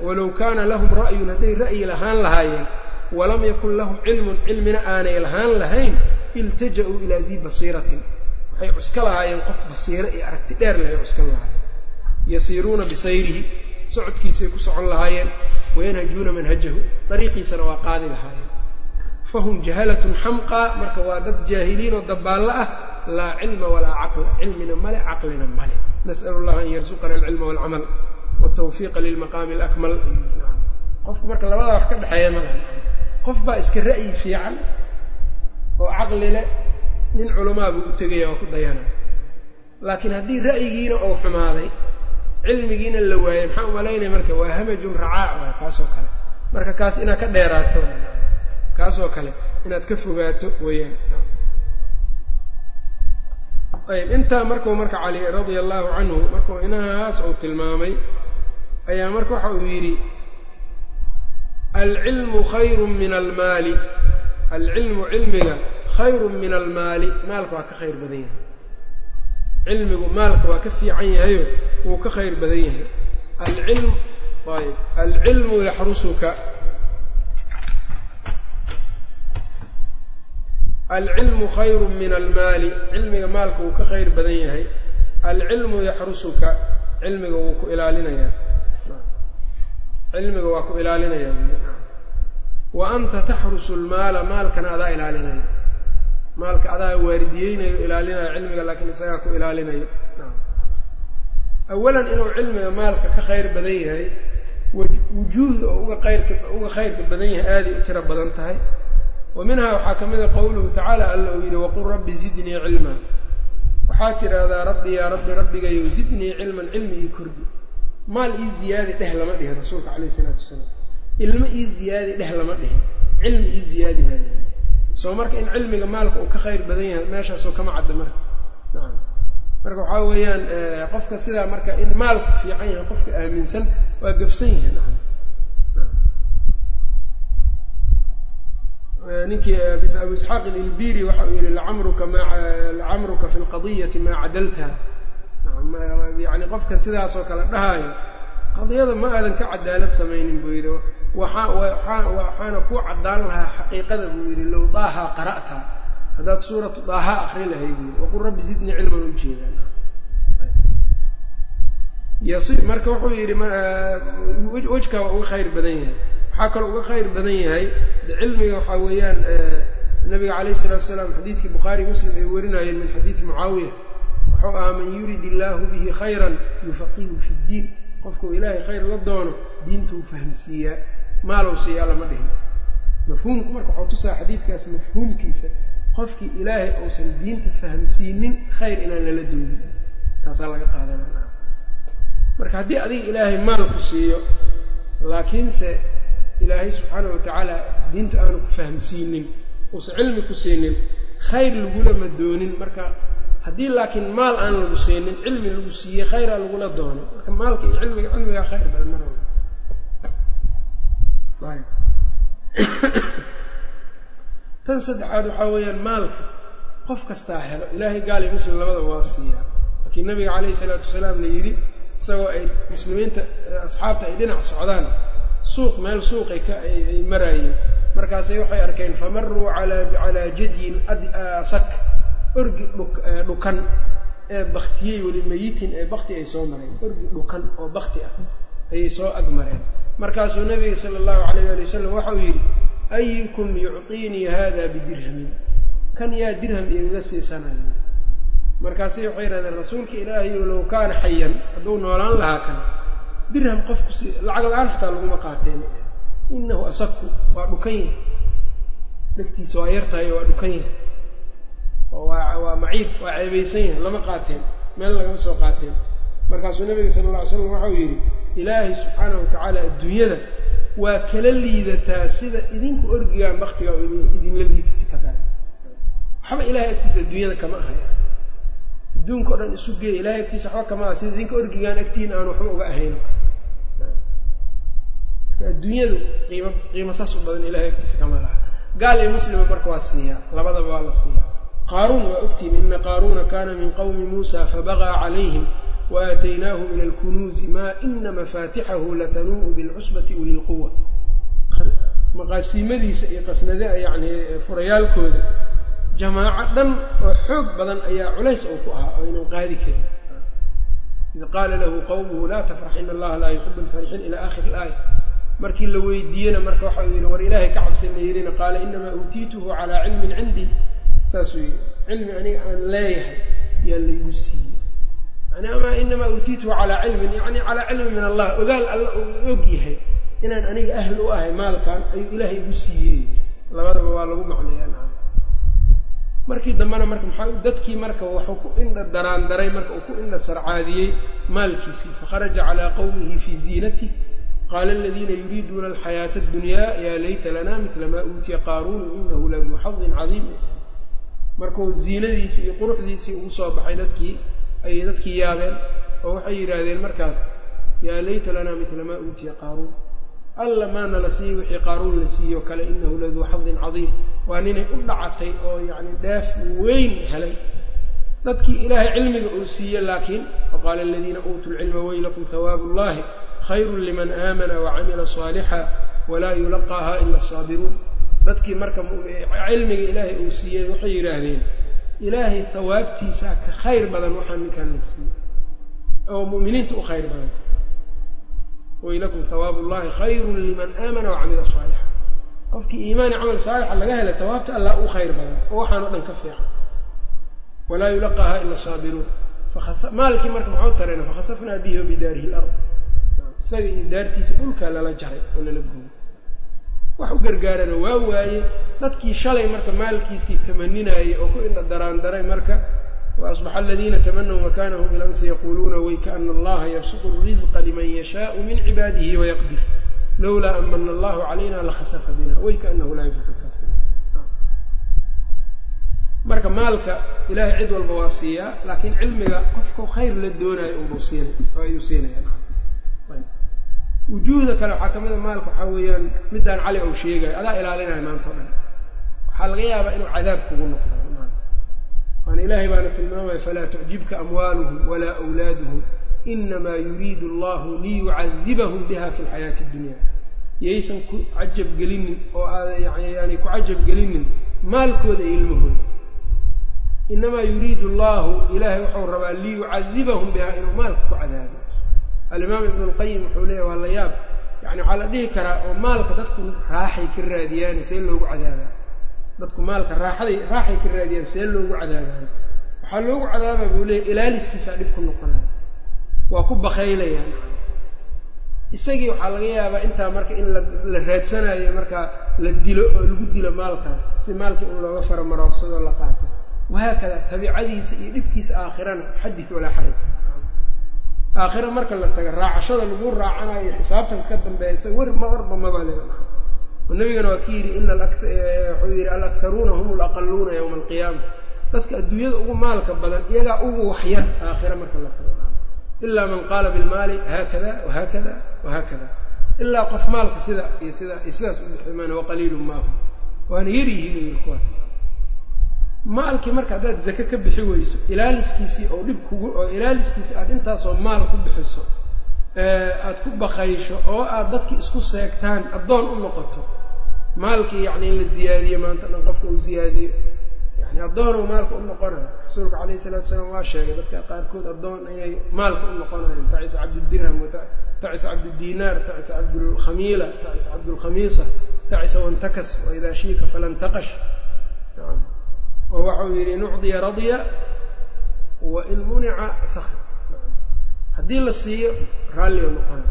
S1: walow kaana lahum ra'yun hadday ra'yi lahaan lahaayeen walam yakun lahum cilmun cilmina aanay lahaan lahayn iltaja'uu ilaa dii basiiratin. Waxay cuska lahaayeen qof basiiro iyo aragti dheer lehay cuskan lahaayeen. Yasiiruuna bisayrihi socodkiisay ku socon lahaayeen wayanhajuuna manhajahu dariiqiisana waa qaadi lahaayeen fahum jahalatun xamqaa marka waa dad jaahiliin oo dabaallo ah laa cilma walaa caqla cilmina male caqlina male nas'alu llaha an yarzuqana alcilma walcamal waltawfiiqa lilmaqaami alakmal qofku marka labadaa wax ka dhexeeya malaha qof baa iska ra'yi fiican oo caqli leh nin culamaa buu u tegaya oo ku dayana laakiin haddii ra'yigiina uu xumaaday cilmigiina la waayey maxaa u malaynaya marka waa hamajun racaac kaasoo kale marka kaas inaad ka dheeraato kaasoo kale inaad ka fogaato weeyaan. Ayb intaa markuu marka cali radia allahu canhu markuu inahaas uu tilmaamay ayaa marka waxa uu yidhi alcilmu khayru min almaali. Alcilmu cilmiga khayru min almaali maalka waa ka khayr badan yahay. Cilmigu maalka waa ka fiican yahayo wuu ka khayr badan yahay. Alcilm ayb alcilmu yaxrusuka alcilmu khayru min almaali. Cilmiga maalka wuu ka khayr badan yahay. Alcilmu yaxrusuka. Cilmiga wuu ku ilaalinayaa. Cilmiga waa ku ilaalinaya wa anta taxrusu lmaala maalkana adaa ilaalinaya maalka adaa waardiyeynayo ilaalinaya cilmiga laakiin isagaa ku ilaalinayo. Awalan inuu cilmiga maalka ka khayr badan yahay wujuuhda oo uga qayrka uga khayrka badan yahay aaday u tiro badan tahay wa minhaa waxaa ka mid a qowluhu tacaala alla uu yidhi waqul rabbi zidnii cilmaa waxaa tidhaahdaa rabbi yaa rabbi rabbigayow zidnii cilman cilmi ii kordi. Maal ii ziyaadi dheh lama dhihin rasuulka calayhi isalaatu wasalaam. Ilmo ii ziyaadi dheh lama dhihin cilmi ii ziyaadi baa lihi soo marka in cilmiga maalka uu ka khayr badan yahay meeshaasoo kama cadda marka. Nacam. Marka waxaa weeyaan qofka sidaa marka in maalku fiican yahay qofka aaminsan waa gafsan yahay nacam ninkii abu isxaaq ililbiri waxa uu yihi lacamruka ma lacamruka fi lqadiyati maa cadaltaha yani qofka sidaasoo kale dhahaayo qadiyada ma aadan ka cadaalad samaynin buu yidhi. Waxaa waxaana ku caddaan lahaa xaqiiqada buu yidhi low daahaa qara'ta. Haddaad suuratu daahaa akri lahay buu waqul rabbi zidnii cilman u jeedaa marka wuxuu yidhi wejkaa waa uga khayr badan yahay waxaa kaloo uga khayr badan yahay cilmiga waxaa weeyaan nabiga calayh isalatu wasalaam xadiidkii bukhaari muslim ay warinayeen min xadiidi mucaawiya. Wuxuu ahaa man yurid illaahu bihi khayran yufaqihu fi ddiin qofkuu ilaahay khayr la doono diintuu fahmsiiyaa maalow siiyaa lama dhihin. Mafhuumku marka waxuu tusaa xadiidkaas mafhuumkiisa qofkii ilaahay uusan diinta fahmsiinin khayr inaan lala doonin taasaa laga qaadanaa marka haddii adiga ilaahay maalku siiyo laakiinse ilaahay subxaana wa tacaala diinta aanu ku fahmsiinin uusan cilmi ku siinin khayr lagulama doonin. Marka haddii laakiin maal aan lagu siinin cilmi lagu siiyey khayraa lagula doono. Marka maalka iyo cilmiga cilmigaa khayr badan mar tan saddexaad waxaa weeyaan maalka qof kastaa helo ilaahay gaal iyo muslim labada waa siiyaa. Laakiin nabiga calayhi salaatu wasalaam la yidhi isagoo ay muslimiinta asxaabta ay dhinac socdaan suuq meel suuqay ka ay maraayeen markaasay waxay arkeen famaruu calaa jadyin sak orgi dhukan ee baktiyey weli mayitin ee bakti ay soo mareen. Orgi dhukan oo bakti ah ayay soo ag mareen. Markaasuu nabiga sala allahu calayh ali wasalam waxau yidhi ayukum yucطiinii hada bidirhamin? Kan yaa dirham igaga siisanayo? Markaasay waxay yidhahdeen rasuulka ilaahayo low kaana xayan hadduu noolaan lahaa kan dirham qofku si lacag la'aan xataa laguma qaateen. Inahu asaku waa dhukan yahay dhegtiisa waa yartahay waa dhukan yahay waa waa maciib waa ceebaysan yahay lama qaateen. Meel lagama soo qaateen. Markaasuu nabiga sala alla ly slam waxau yidhi ilaahay subxaanahu watacaala adduunyada waa kala liidataa sida idinku orgigaan baktiga idinla liidasi ka daran waxba ilahay agtiisa adduunyada kama ahaya adduunka o dhan isu geeya ilahay agtiisa waxba kama sida idinka orgigaan agtiin aan waxba uga ahayno adduunyadu qiimo qiimo saas u badan ilahay agtiisa kama laha. Gaal iyo muslima marka waa siiyaa labadaba waa la siiyaa qaaruun waa ogtihin ina qaaruuna kana min qawmi muusa fabagaa calayhim waaataynaahu min alkunuuzi maa ina mafaatixahu latanuu'u bilcusbati uli lquwa maqaasiimadiisa iyo qasnada yani furayaalkooda jamaaco dhan oo xoog badan ayaa culays oo ku ahaa oo aynan qaadi karin. Id qaala lahu qawmuhu laa tafrax ina allaha laa yuxibu alfarixiin ila aakhiri ilaaya markii la weydiiyena marka waxa uu yidhi war ilaahay ka cabsi yidhina qaala inamaa uutiituhu calaa cilmin cindii saasuu yidhi cilmi aniga aan leeyahay yaa laygu siiyey. Yani ama inamaa uutiituhu calaa cilmin? Yani calaa cilmin min allah ogaal alla uu og yahay inaan aniga ahl u ahay maalkan ayuu ilaahay igu siiyey. Labadaba waa lagu macneeyaa markii dambena marka maxaa dadkii marka waxuu ku indha daraandaray marka uu ku indha sarcaadiyey maalkiisii fakharaja calaa qawmihi fii ziinatih qaala aladiina yuriiduuna alxayaata addunyaa yaa layta lanaa midla maa uutiya qaaruunu inahu laduu xadin cadiim. Markuu ziinadiisii iyo quruxdiisii ugu soo baxay dadkii ayay dadkii yaabeen oo waxay yidhaahdeen markaas yaa layta lanaa midla maa uutiya qaaruun alla maana la siiyey wixii qaaruun la siiyo kale inahu laduu xadin cadiim. Waa ninay u dhacatay oo yacni dheef weyn helay. Dadkii ilaahay cilmiga uu siiye laakiin faqaala aladiina uutuu lcilma weylakum hawaabu ullahi khayrun liman aamana wacamila saalixa walaa yulaqaaha ila asaabiruun dadkii marka cilmiga ilaahay uu siiyey waxay yidhaahdeen ilaahay hawaabtiisaa ka khayr badan waxaa ninkaan la siiyey. Oo mu'miniinta u khayr badan waylakum hawaabu ullahi khayrun liman aamana wacamila saalixa qofkii iimaani camal saalixa laga helay hawaabta allah u khayr badan. Oo waxaan o dhan ka fiican. Walaa yulaqaaha ila asaabiruun maalkii marka maxau tarayna fakhasafnaa bihi wabidaarihi lard isaga iyo daartiisa dhulkaa lala jaray oo lala gooyey wax u gargaarana waa waaye dadkii shalay marka maalkiisii tamaninaayey oo ku indha daraandaray marka waasbaxa aladiina tamanaw makanahu bilamsi yaquuluuna waykaana allaha yabsuqu risqa liman yashaau min cibaadihi wayaqdir lowlaa amana allahu calayna lakhasafa bina waykaanahu laa yuflixu lkaafiriin marka maalka ilahay cid walba waa siiyaa laakiin cilmiga qofku khayr la doonaayo unbuu siinay oo ayuu siinaya wujuuhda kale waxaa ka mid a maalka waxaa weeyaan middaan cali ou sheegayo adaa ilaalinayo maanta o dhan waxaa laga yaabaa inuu cadaab kugu noqdo waana ilaahay baana tilmaamaya falaa tucjibka amwaaluhum walaa awlaaduhum inamaa yuriidu allahu liyucadibahum biha fi lxayaati addunya yaysan ku cajab gelinin oo aada yani ku cajab gelinin maalkooda iyo ilmahooda. Inamaa yuriidu allahu ilaahay wuxuu rabaa liyucadibahum biha inuu maalka ku cadaabo alimaam ibnu lqayim wuxuu leeyahy waa la yaab yani waxaa la dhihi karaa oo maalka dadku raaxay ka raadiyaan see loogu cadaabaa dadku maalka raaxaday raaxay ka raadiyaan see loogu cadaabaayo waxaa loogu cadaabaa buu leeyahy ilaaliskiisaa dhib ku noqonaya waa ku bakaylayaan. Isagii waxaa laga yaabaa intaa marka in la raadsanayo markaa la dilo oo lagu dilo maalkaas si maalka in looga faramarooqsadoo la qaato. Wahaakada tabiicadiisa iyo dhibkiisa aakhirana xadis walaa xaraj. Aakhira marka la taga raacashada lagu raacanayo xisaabtan ka dambeeysa wer ma warba mabale oo nabigana waa ki yidhi ina wuxuu yidhi alaktaruuna hum alaqaluuna yowma alqiyaama. Dadka adduunyada ugu maalka badan iyagaa ugu waxyar aakhira marka la tago. Ilaa man qaala bilmaali haakada wahaakada wahaakada ilaa qof maalka sida iyo sida iyo sidaas u biximaan waqaliilun maahu waana yar yihiin yii kuwaas. Maalkii marka haddaad zake ka bixi weyso ilaaliskiisii oo dhib kugu oo ilaaliskiisii aada intaasoo maal ku bixiso aada ku bakaysho oo aad dadkii isku seegtaan addoon u noqoto maalkii yacni in la ziyaadiyo maanta dhan qofka uu ziyaadiyo. Yani addoonuu maalka u noqonayo. Rasuulka calayhi salatu salaam waa sheegay dadka qaarkood addoon inay maalka u noqonayaan. Tacisa cabddirham tacisa cabddiinaar tacisa cabdulkhamiila tacisa cabdulkhamiisa tacisa wantakas waidaa shiika falantaqash oo waxau yidhi in ucdiya radya wa in munica sakr haddii la siiyo raalliga noqona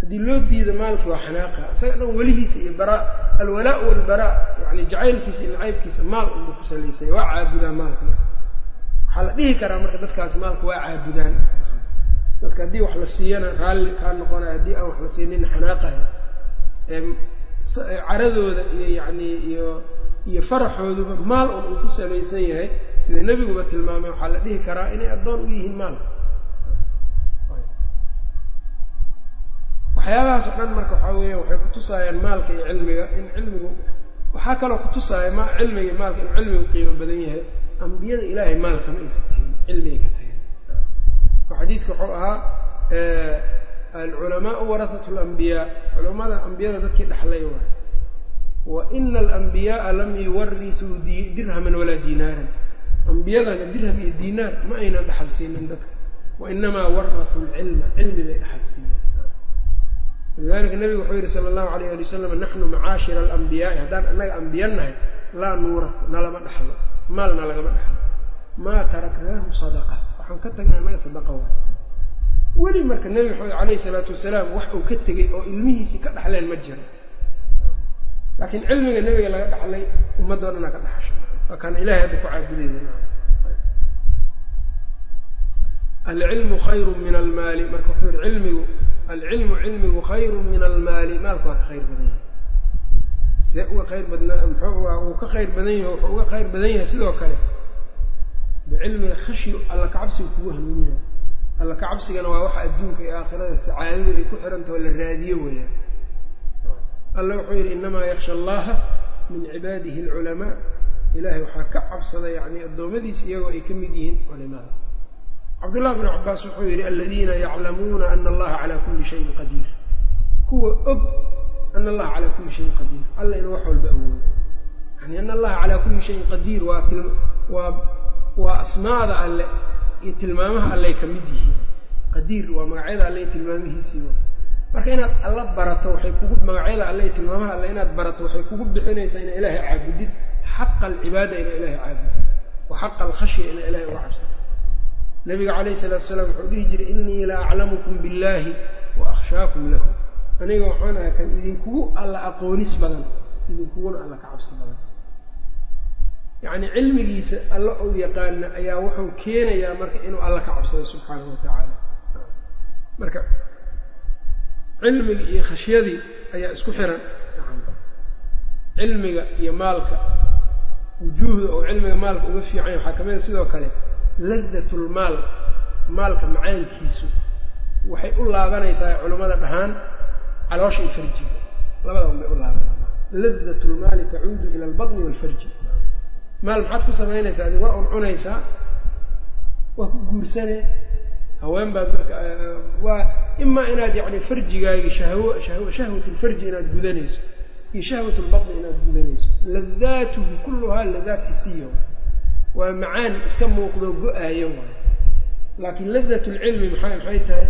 S1: haddii loo diido maalki waa xanaaqa. Isaga dhan welihiisa iyo bara alwalaa walbaraa yani jacaylkiisa iyo nacaybkiisa maal unba ku salaysanya waa caabudaan maalka waxaa la dhihi karaa marka dadkaasi maalka waa caabudaan. Dadka haddii wax la siiyana raalli kaa noqonayo haddii aan wax la siinin xanaaqayo caradooda iyo yani iyo iyo faraxooduba maal un uu ku salaysan yahay sida nebiguba tilmaamay waxaa la dhihi karaa inay addoon u yihiin maalka waxyaabahaas dhan marka waxaa weeya waxay kutusaayaan maalka iyo cilmiga in cilmigu waxaa kaloo kutusaaya ma cilmiga maalka inuu cilmigu qiimo badan yahay. Ambiyada ilaahay maalka ma aysa tihin cilmigay ka oo xadiidka wuxuu ahaa alculamaau warahatu lambiyaa culamada ambiyada dadkii dhexlay waay wa ina alambiyaaa lam yuwarisuu dirhaman walaa diinaaran ambiyadana dirham iyo diinaar ma aynan dhaxal siinin dadka wainamaa warasuu lcilma cilmi bay siiyeen lidalika nabigu wuxuu yihi sala allahu alayh ali wasalam naxnu macaashira alambiyaai haddaan annaga ambiya nahay laa nuuras nalama dhaxlo maalna lagama dhaxlo. Maa taraknaahu sadaqa. Waxaan ka tagnay annaga sadaqa waay. Weli marka nebi maxamed calayhi salaatu wasalaam wax uu ka tegey oo ilmihiisii ka dhaxleen ma jiro. Laakiin cilmiga nebiga laga dhaxlay ummadoo dhanaa ka dhaxasha waa kaana ilahay hadda ku caabudeyda alcilmu khayru min almaali. Marka wuxuu yihi cilmigu alcilmu cilmigu khayru min almaali maalku waa ka khayr badan yahay see uga khayr badnaa muxuu uu ka khayr badan yahay wuxuu uga khayr badan yahay sidoo kale de cilmiga khashi alla kacabsiga kugu hanuuniya alla kacabsigana waa waxa adduunka iyo aakhirada sacaadadu ay ku xirantaho la raadiyo weeyaan alla wuxuu yidhi inamaa yaksha allaha min cibaadihi alculamaa ilahay waxaa ka cabsada yani addoommadiisa iyagoo ay ka mid yihiin culimada cabdullahi bnu cabaas wuxuu yidhi aladiina yaclamuuna ana allaha calaa kulli shayin qadiir. Kuwa og ana allaha calaa kulli shayin qadiir. Alla inuu wax walba awoodo yani ana allaha calaa kulli shayin qadiir waa waa waa asmaada alle iyo tilmaamaha alley ka mid yihiin. Qadiir waa magacyada alle iyo tilmaamihiisii marka inaad alla barato waxay kugu magacyada alle iyo tilmaamaha alle inaad barato waxay kugu bixinaysaa ina ilaahay caabudid. Xaqa alcibaada ina ilahay caabudid wa xaqa alkhashya ina ilahay uga cabsato nabiga calayhi salaatu salaam wuxuu dhihi jiray inii la aclamukum billahi wa akhshaakum lahu aniga waxaan ahay idinkugu alla aqoonis badan idinkuguna alla ka cabsi badan. Yacni cilmigiisa alla ou yaqaana ayaa wuxuu keenayaa marka inuu alla ka cabsado subxaanahu watacaala marka cilmiga iyo khashyadii ayaa isku xiran. Cilmiga iyo maalka wujuuhda oo cilmiga maalka uga fiicanya waxaa ka mid a sidoo kale ladatulmaal maalka macaankiisu waxay u laabanaysaa culimmada dhahaan caloosha iyo farjiga. Labada un bay u laabanaysaa. Ladatulmaali tacuudu ila albatni waalfarji maal maxaad ku samaynaysaa adi waa un cunaysaa waa ku guursane haween baad marka waa imaa inaad yacni farjigaagi shahwo shahw shahwat lfarji inaad gudanayso iyo shahwat lbatni inaad gudanayso. Ladaatuhu kulluhaa ladaat xisiya waa macaan iska muuqdo go'aayo waay laakiin ladat lcilmi maxay maxay tahay?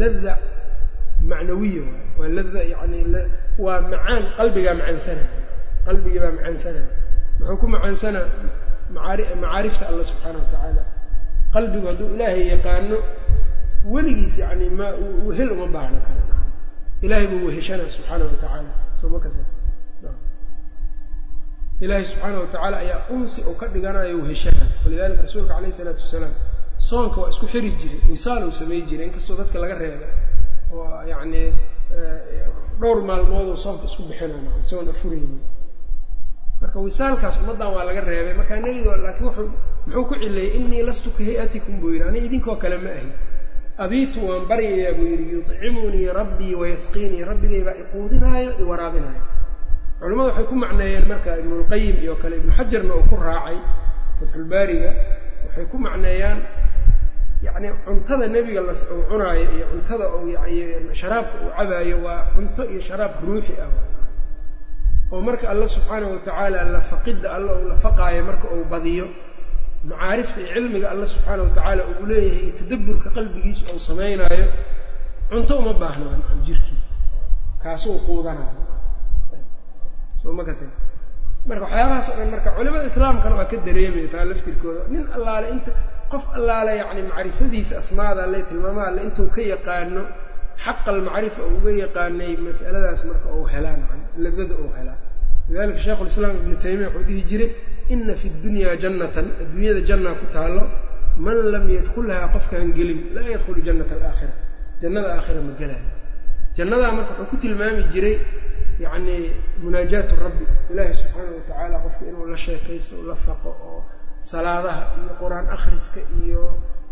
S1: Lada macnawiya waay waa lada yani waa macaan qalbigaa macaansanaya qalbigii baa macaansanaya muxuu ku macaansanaa macaari macaarifta alla subxaana wa tacaala. Qalbigu hadduu ilaahay yaqaano weligiis yani ma wehel uma baahno kale. Ilahay buu weheshana subxaana wa tacaala. Sooma kas ilaahay subxaana wa tacaala ayaa unsi uu ka dhiganayo weheshana walidalika rasuulka calayhi isalaatu wasalaam soonka waa isku xiri jiray wisaal uu samey jiray inkastoo dadka laga reebay. Oo yacni dhowr maalmooduu soonka isku bixinana isagoon afurayni marka wisaalkaas ummaddan waa laga reebay. Markaa nebiga laakiin wuxuu muxuu ku cileeyey inii lastu ka hay'atikum buu yidhi. Aniga idinkoo kale ma ahi abiitu waan baryayaa buu yidhi. Yudcimunii rabbii wayasqiinii rabbigay baa iquudinaayo iwaraabinaayo culimmadu waxay ku macneeyeen marka ibnulqayim iyo kale ibnu xajarna uu ku raacay fatxulbaariga waxay ku macneeyaan yacni cuntada nebiga las uu cunaayo iyo cuntada uu sharaabka uu cabaayo waa cunto iyo sharaab ruuxi ah. Oo marka alla subxaana wa tacaala lafaqidda alla uu lafaqaayo marka uu badiyo macaarifta iyo cilmiga alla subxaana wa tacaala uu leeyahay iyo tadabburka qalbigiisa uu samaynaayo cunto uma baahnaan jirkiisa kaasuu quudanayo soma kas marka waxyaabahaas o dhan marka culimada islaamkana waa ka dareemaya taa laftirkooda. Nin allaale inta qof allaale yacni macrifadiisa asmaada alle tilmaamaha alle intuu ka yaqaano xaqa almacrifa oo uga yaqaanay mas'aladaas marka uu helaa man ladada uu helaa. Lidalika sheikhu lislaam ibnu taymiya wuxuu dhihi jiray ina fi dunyaa jannatan adduunyada jannaa ku taallo man lam yadkulhaa qofkaan gelin laa yadkhulu jannata alaakhira jannada aakhira ma gelaayo jannadaa marka wuxuu ku tilmaami jiray yacni munaajaatu rabbi ilaahi subxaana wa tacaala qofka inuu la sheekaysto la faqo oo salaadaha iyo qur'aan akhriska iyo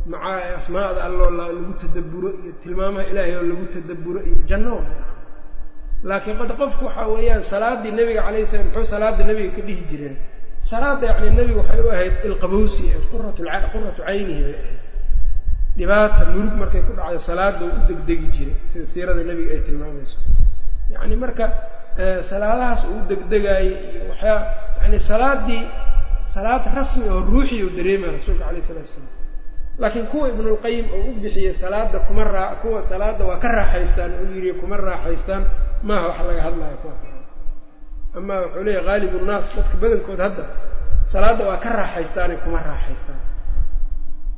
S1: maca asmaada alloo lagu tadabburo iyo tilmaamaha ilaahay oo lagu tadabburo iyo janno laakiin qod qofku waxaa weeyaan salaaddii nebiga calayhi salam muxuu salaada nebiga ka dhihi jireen. Salaadda yacni nebiga waxay u ahayd ilqabowsi quratu quratu caynihi bay ahayd. Dhibaata murug markay ku dhacday salaada uu u degdegi jiray sida siirada nebiga ay tilmaamayso yacni marka salaadahaas uu degdegaayey iyo waxyaa yani salaadii salaad rasmi oo ruuxii uu dareemaya rasuulka alayh salatu salaam. Laakiin kuwa ibnulqayim oo u bixiyey salaada kuma raa kuwa salaada waa ka raaxaystaan oo yiri kuma raaxaystaan maaha wax laga hadlayo kuwaas ama wuxuu leeyahy haalibu nnaas dadka badankood hadda salaadda waa ka raaxaystaanay kuma raaxaystaan.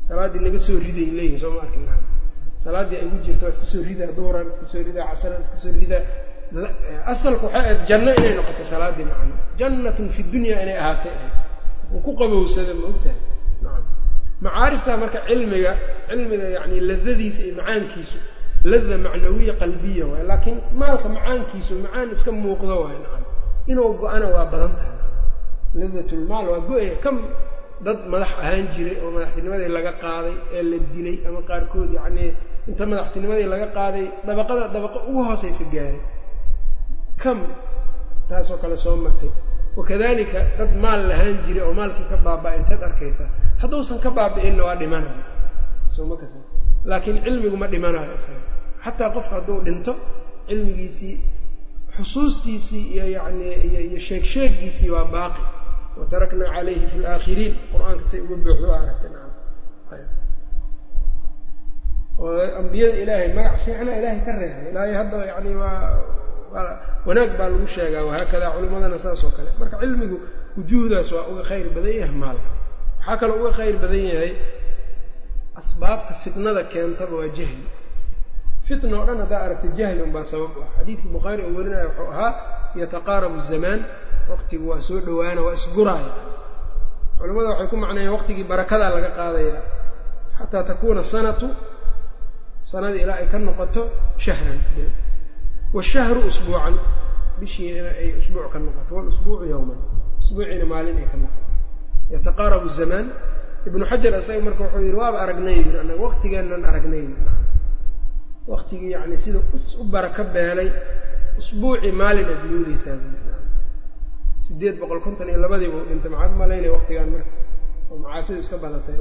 S1: Salaaddii naga soo riday leeyihiin soo ma arkin salaaddii ay ugu jirto waa iska soo ridaa duhuran iska soo ridaa casaran iska soo ridaa asalku waxay ahayd janno inay noqoto salaaddii macna jannatun fi dunya inay ahaatay ahayd uu ku qabowsada ma ogtahay nacam. Macaarifta marka cilmiga cilmiga yani ladadiisa iyo macaankiisu lada macnawiya qalbiya waay laakiin maalka macaankiisu macaan iska muuqdo waay nacam. Inuu go-ana waa badan tahay ladatulmaal waa go'aya kam dad madax ahaan jiray oo madaxtinimadii laga qaaday ee la dilay ama qaarkood yacnii inta madaxtinimadii laga qaaday dabaqada dabaqa ugu hooseysa gaaray kam taasoo kale soo martay. Wakadalika dad maal lahaan jiray oo maalkii ka baaba-a intaad arkaysaa hadduusan ka baabi'inna waa dhimanayo soo ma kasa laakiin cilmigu ma dhimanayo isaga. Xataa qofka hadduu dhinto cilmigiisii xusuustiisii iyo yani iyo sheeg sheegiisii waa baaqi. Wataraknaa calayhi fi laakhiriin qur'aanka say uga buuxdo a aragtay nacam. Oo ambiyada ilaahay magac fiicna ilaahay ka reebay. Ilaahay hadda yani waa wanaag baa lagu sheegaa wahaakada culimadana saas oo kale. Marka cilmigu wujuuhdaas waa uga khayr badan yahay maalka. Waxaa kaloo uga khayr badan yahay asbaabta fitnada keentaba waa jahli fitna oo dhan haddaa aragtay jahli unbaa sabab u ah. Xadiidkii bukhaari oo warinaya wuxuu ahaa yataqaarabu zamaan waqtigu waa soo dhowaana waa isguraaya. Culamada waxay ku macnaeyeen waqtigii barakadaa laga qaadaya xataa takuuna sanatu sanadii ilaa ay ka noqoto shahran washahru usbuucan. Bishii ay usbuuc ka noqoto. Walusbuucu yowman usbuuciina maalin ay ka noqoto. Yataqaarabu zamaan ibnu xajar isaga marka wuxuu yidhi waaba aragnay yiri anaga waqtigeennan aragnay. Waqtigii yani sida u baraka beelay usbuucii maalin aad moodeysaa sideed boqol konton iyo labadiibu dhintay. Maxaad malaynaya waqtigaan marka? Oo macaasidu iska badatay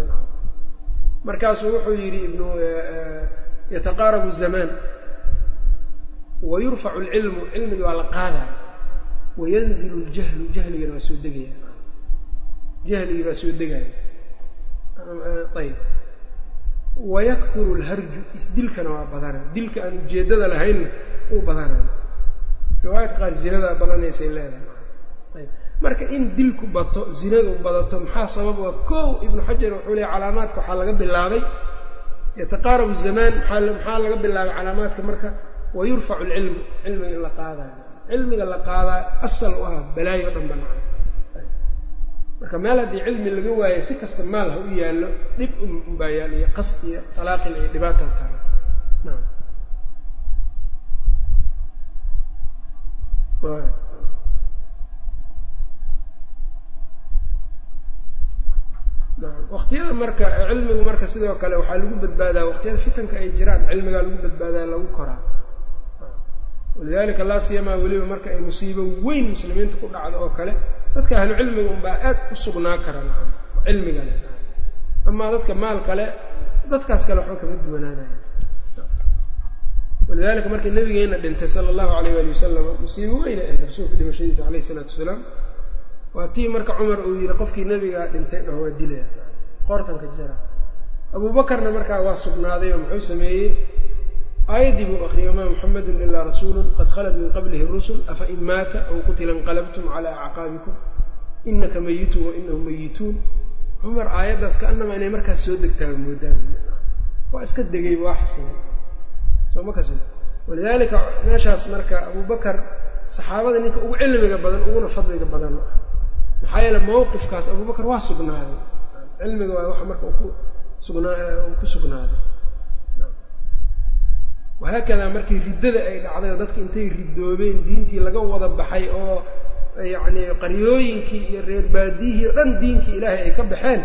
S1: markaasuu wuxuu yidhi ibnu yataqaarabu zamaan wayurfacu lcilmu cilmigi waa la qaadaya wayanzilu ljahlu jahligana waa soo degaya jahligii baa soo degaya ayb wayakuru lharju isdilkana waa badanaya dilka aan ujeeddada lahaynna uu badanaya riwaayadka qaar zinadaa badanaysay leedahay marka in dilku bato zinadu badato maxaa sabab waa kow ibnu xajar wuxuu leey calaamaadka waxaa laga bilaabay yataqaarabu zamaan maxaa laga bilaabay calaamaadka marka wayurfacu lcilmu cilmiga in la qaadayo cilmiga la qaadaa asal u ah balaayo dhan banaan marka meel haddii cilmi laga waayo si kasta maal ha u yaallo dhib unbaa yaal iyo qas iyo talaaqin iyo dhibaata tahay waqtiyada marka cilmigu marka sidoo kale waxaa lagu badbaadaa waqtiyada fitanka ay jiraan cilmigaa lagu badbaadaa lagu koraa walidalika laa siyamaa weliba marka ay musiibo weyn muslimiinta ku dhacdo oo kale dadka ahlu cilmiga unbaa aad u sugnaa kara nacam cilmiga le amaa dadka maal kale dadkaas kale waxba kama duwanaanaya walidalika markii nabigeena dhintay sala allahu alayh waali wasalam musiibo weyna ahayd rasuulka dhimashadiisa alayh isalaatu wasalaam waa tii marka cumar uu yihi qofkii nabigaa dhintay dhaho waa dilaya qoortanka jara. Abuubakarna markaa waa sugnaaday oo muxuu sameeyey aayaddii buu akriyay wamaa muxamedun ilaa rasuulun qad khalat min qablihi rusul afa in maata aw qutila inqalabtum calaa acqaabikum inaka mayitun wa inahum mayituun cumar aayaddaas kaanama inay markaas soo degtaa moodaan waa iska degay waa xasilay soo ma walidaalika meeshaas marka abubakar saxaabada ninka ugu cilmiga badan uguna fadliga badan. Maxaa yeele mawqifkaas abubakar waa sugnaaday. Cilmiga waa waxa marka ku sugnaa ku sugnaaday wahaakadaa markii riddada ay dhacday oo dadki intay ridoobeen diintii laga wada baxay oo yacni qaryooyinkii iyo reer baadiyihii o dhan diinkii ilaahay ay ka baxeen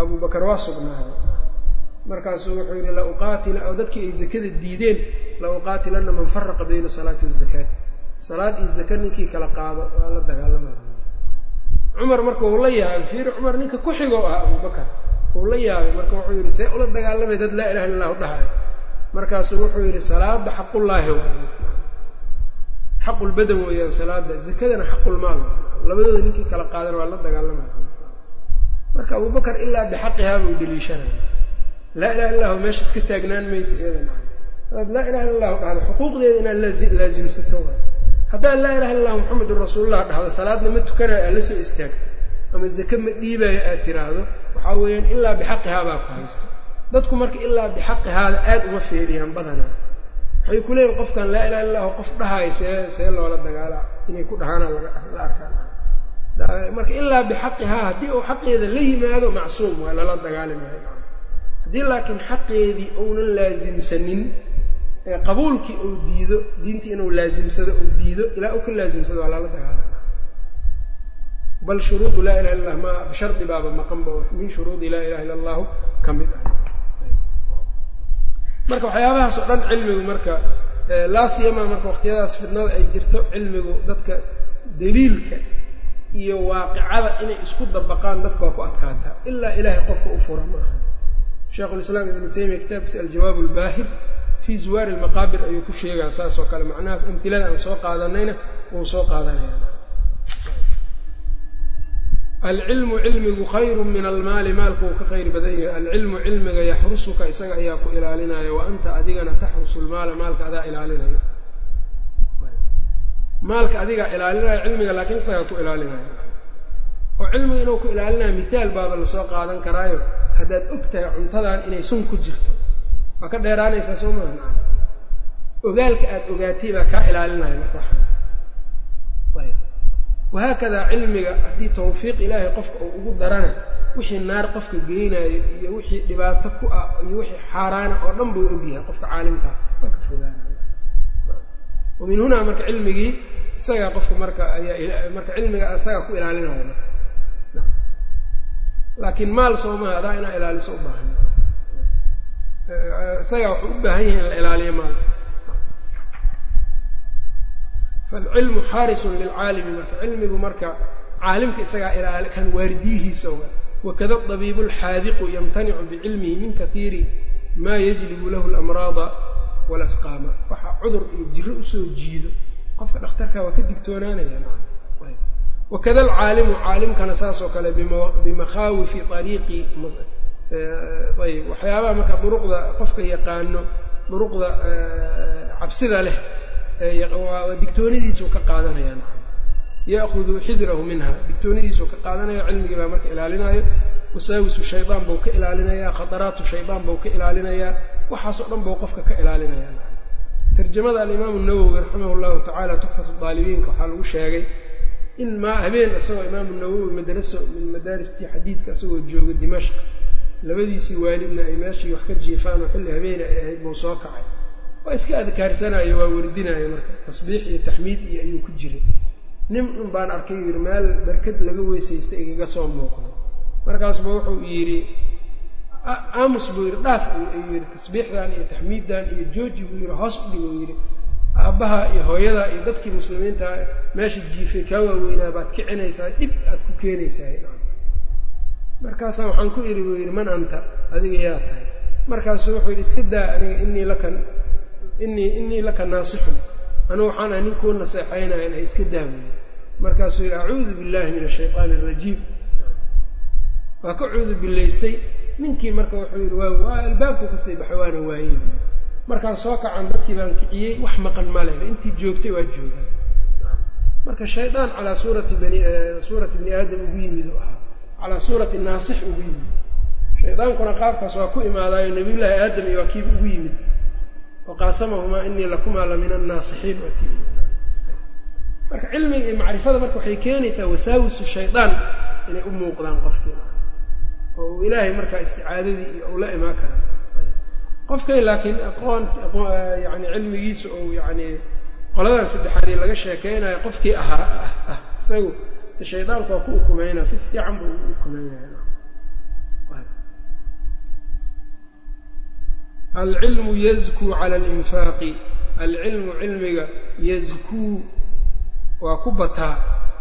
S1: abubakar waa sugnaaday markaasuu wuxuu yidhi la uqaatila oo dadkii ay zakada diideen la uqaatilana man faraqa bayna salaati wazakaati salaad iyo zaka ninkii kala qaado waa la dagaalamaya cumar marka uu la yaabay fiiri cumar ninka ku xigoo ah abubakar uu la yaabay marka wuxuu yidhi see ula dagaalamay dad laa ilaha illa allahu dhahayo markaasuu wuxuu yidhi salaada xaqullaahi waay xaqulbadan weeyaan salaada zakadana xaqulmaal labadooda ninkii kala qaadan waa la dagaalamaya marka abubakar ilaa bixaqihaa buu deliishanaya. Laa ilaha illahu meesha iska taagnaan maysa iyadana. Hadaad laa ilaha illa allahu dhahdo xuquuqdeeda inaad laasimsato haddaad laa ilaha illahu muxamedun rasuulullah dhahdo salaadna ma tukanayo aad la soo istaagto. Ama zake ma dhiibayo aad tiraahdo. Waxaa weeyaan ilaa bixaqihaa baa ku haysto dadku marka ilaa bixaqihaada aada uma feeriyaan badanaa waxay ku leeyihiin qofkan laa ilaha illahu qof dhahayo see see loola dagaala. Inay ku dhahaana la arkaan. Marka ilaa bixaqihaa haddii uu xaqeeda la yimaado macsuum waa lala dagaali maayo haddii laakiin xaqeedii uunan laasimsanin qabuulkii uu diido diintii inuu laasimsado uu diido ilaa uu ka laasimsado waa lala dagaalama bal shuruudu laa ilaha illa ma shardi baaba maqanba min shuruudi laa ilaha illa allahu ka mid ah marka waxyaabahaas dhan cilmigu marka laa siyama marka waqtiyadaas fidnada ay jirto cilmigu dadka daliilka iyo waaqicada inay isku dabaqaan dadka waa ku adkaataa ilaa ilaahay qofka u fura ma aha. Lislaam ibnu taymiya kitaabkiisa aljawaab albaahir fii zuwaari almaqaabir ayuu ku sheegaa saas oo kale macnahaas amtilada aan soo qaadanayna wuu soo qaadanaya alcilmu cilmigu khayru min almaali maalku uu ka khayr badan yahay. Alcilmu cilmiga yaxrusuka isaga ayaa ku ilaalinaya. Wa anta adigana taxrusu lmaala maalka adaa ilaalinayo maalka adigaa ilaalinaya cilmiga laakiin isagaa ku ilaalinaya. Oo cilmiga inuu ku ilaalinayo mithaal baaba la soo qaadan karaayo. Haddaad og tahay cuntadan inay sun ku jirto. Waa ka dheeraanaysaa soo maha? Ogaalka aada ogaatay baa kaa ilaalinaya marka wahaakadaa cilmiga haddii tawfiiq ilaahay qofka uu ugu darana wixii naar qofka geynayo iyo wixii dhibaato ku ah iyo wixii xaaraana oo dhan buu ogyahay qofka caalimkaa waa ka fogaanaya min hunaa marka cilmigii isagaa qofka marka ayaa marka cilmiga isagaa ku ilaalinaya laakiin maal soo adaa inaa ilaaliso u baahan isagaa wuxuu u baahan yahay in la ilaaliyo maalka falcilmu xaarisun lilcaalimi marka cilmigu marka caalimka isagaa ilaali kan waardiyihiisa wa wakada dabiibu alxaadiqu yamtanicu bicilmihi min kaiiri maa yajlibu lahu alamraada walasqaama waxa cudur iyo jiro u soo jiido qofka dhakhtarka waa ka digtoonaanaya wakada alcaalimu caalimkana saas kale bimakhaawifi ariiqi ayb waxyaabaha marka duruqda qofka yaqaano duruqda cabsida leh digtoonidiisuu ka qaadanaya ya'hudu xidrahu minha. Digtoonidiisuu ka qaadanaya cilmigii baa marka ilaalinayo wasaawisu shaydaan buu ka ilaalinayaa khataraatu shaydaan buu ka ilaalinayaa waxaasoo dhan buu qofka ka ilaalinaya tarjamada alimaamu nawowi raximah llahu tacaala tuxfatu daalibiinka waxaa lagu sheegay in maa habeen isagoo imaamu nawowi madraso min madaaristii xadiidka isagoo jooga dimashq. Labadiisii waalidna ay meeshii wax ka jiifaan oo xilli habeena ay ahayd buu soo kacay waa iska adkaarsanayo waa werdinayo marka. Tasbiix iyo taxmiid iyo ayuu ku jiray. Nin un baan arkay yidhi meel barkad laga weysaysta igaga soo muuqdo. Markaasba wuxuu yidhi aamus buu yidhi dhaaf ayuu yidhi tasbiixdan iyo taxmiiddan iyo jooji buu yidhi hoos udhig uu yidhi. Aabbaha iyo hooyada iyo dadkii muslimiinta meesha jiifay kaa waaweynaa baad kicinaysaa dhib aad ku keenaysaa. Markaasaa waxaan ku idhi buu yidhi man anta adiga yaa tahay markaasuu wuxuu yidhi iska daa aniga inii laka inii inii laka naasixun anigu waxaan ahay ninkuu naseexaynaya inay iska daaweyo markaasuu yidhi acuudu billahi min ashaytaani arajiim waa ka cuudu bilaystay ninkii marka wuxuu yidhi waa waa albaabku ka sii baxay waana waayey. Markaan soo kacan dadkii baan kiciyey wax maqan male intii joogtay waa joogaan marka shaydaan calaa suurati bani suurati bni aadam ugu yimid u ahaa. Calaa suurati naasix ugu yimid. Shaydaankuna qaabkaas waa ku imaadaayo nabiyullaahi aadam iyo waa kiiba ugu yimid waqaasamahumaa inii lakumaa la min annaasixiin marka cilmiga iyo macrifada marka waxay keenaysaa wasaawisu shaydaan inay u muuqdaan qofkii oo uu ilaahay markaa isticaadadii iyo uu la imaan kara qofkay laakiin aqoon yani cilmigiisa ou yani qoladan saddexaadii laga sheekeynayo qofkii ahaa ah isagu shaydaanku waa ku ukumeynaa si fiican buu u ukumeynaya alcilmu yazkuu cala alinfaaqi alcilmu cilmiga yazkuu waa ku bataa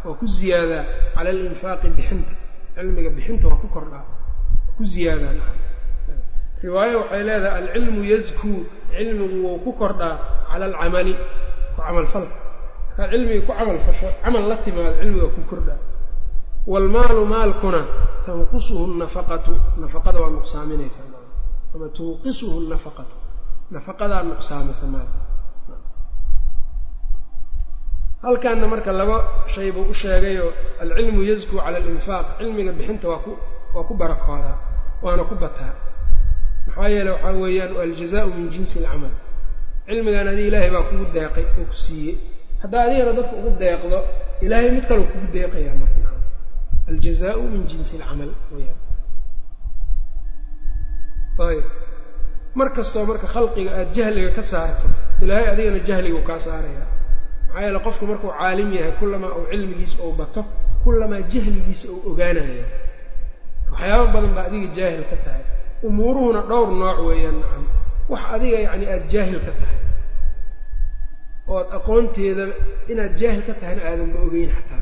S1: waa ku ziyaadaa cala alinfaaqi bixinta. Cilmiga bixinta waa ku kordhaa waa ku ziyaadaa riwaayo waxay leedahay alcilmu yazkuu cilmigu wuu ku kordhaa cala alcamali ku camalfalka kaa cilmiga ku camal fasho camal la timaado cilmiga ku kordha. Waalmaalu maalkuna tanqusuhu nafaqatu nafaqada waa nuqsaaminaysaa ama tunqisuhu nafaqatu nafaqadaa nuqsaamisa maalka halkaana marka laba shay buu u sheegayoo alcilmu yazkuu cala alinfaaq cilmiga bixinta waa ku waa ku barakoodaa waana ku bataa. Maxaa yeele waxaa weeyaan aljazaau min jinsi alcamal. Cilmigan adiga ilaahay baa kugu deeqay oo ku siiyey. Haddaa adigana dadka ugu deeqdo ilaahay mid kaleo kugu deeqayaa marka. Aljazaau min jinsi alcamal weyaan ayb mar kastoo marka khalqiga aada jahliga ka saarto ilaahay adigana jahligu kaa saaraya. Maxaa yeele qofku markuu caalim yahay kullamaa uu cilmigiisa ou bato kullamaa jahligiisa ou ogaanaya waxyaaba badan baa adiga jaahil ka tahay. Umuuruhuna dhowr nooc weeyaan nacam. Wax adiga yacni aada jaahil ka tahay. Ood aqoonteeda inaad jaahil ka tahayna aadanba ogeyn xataa.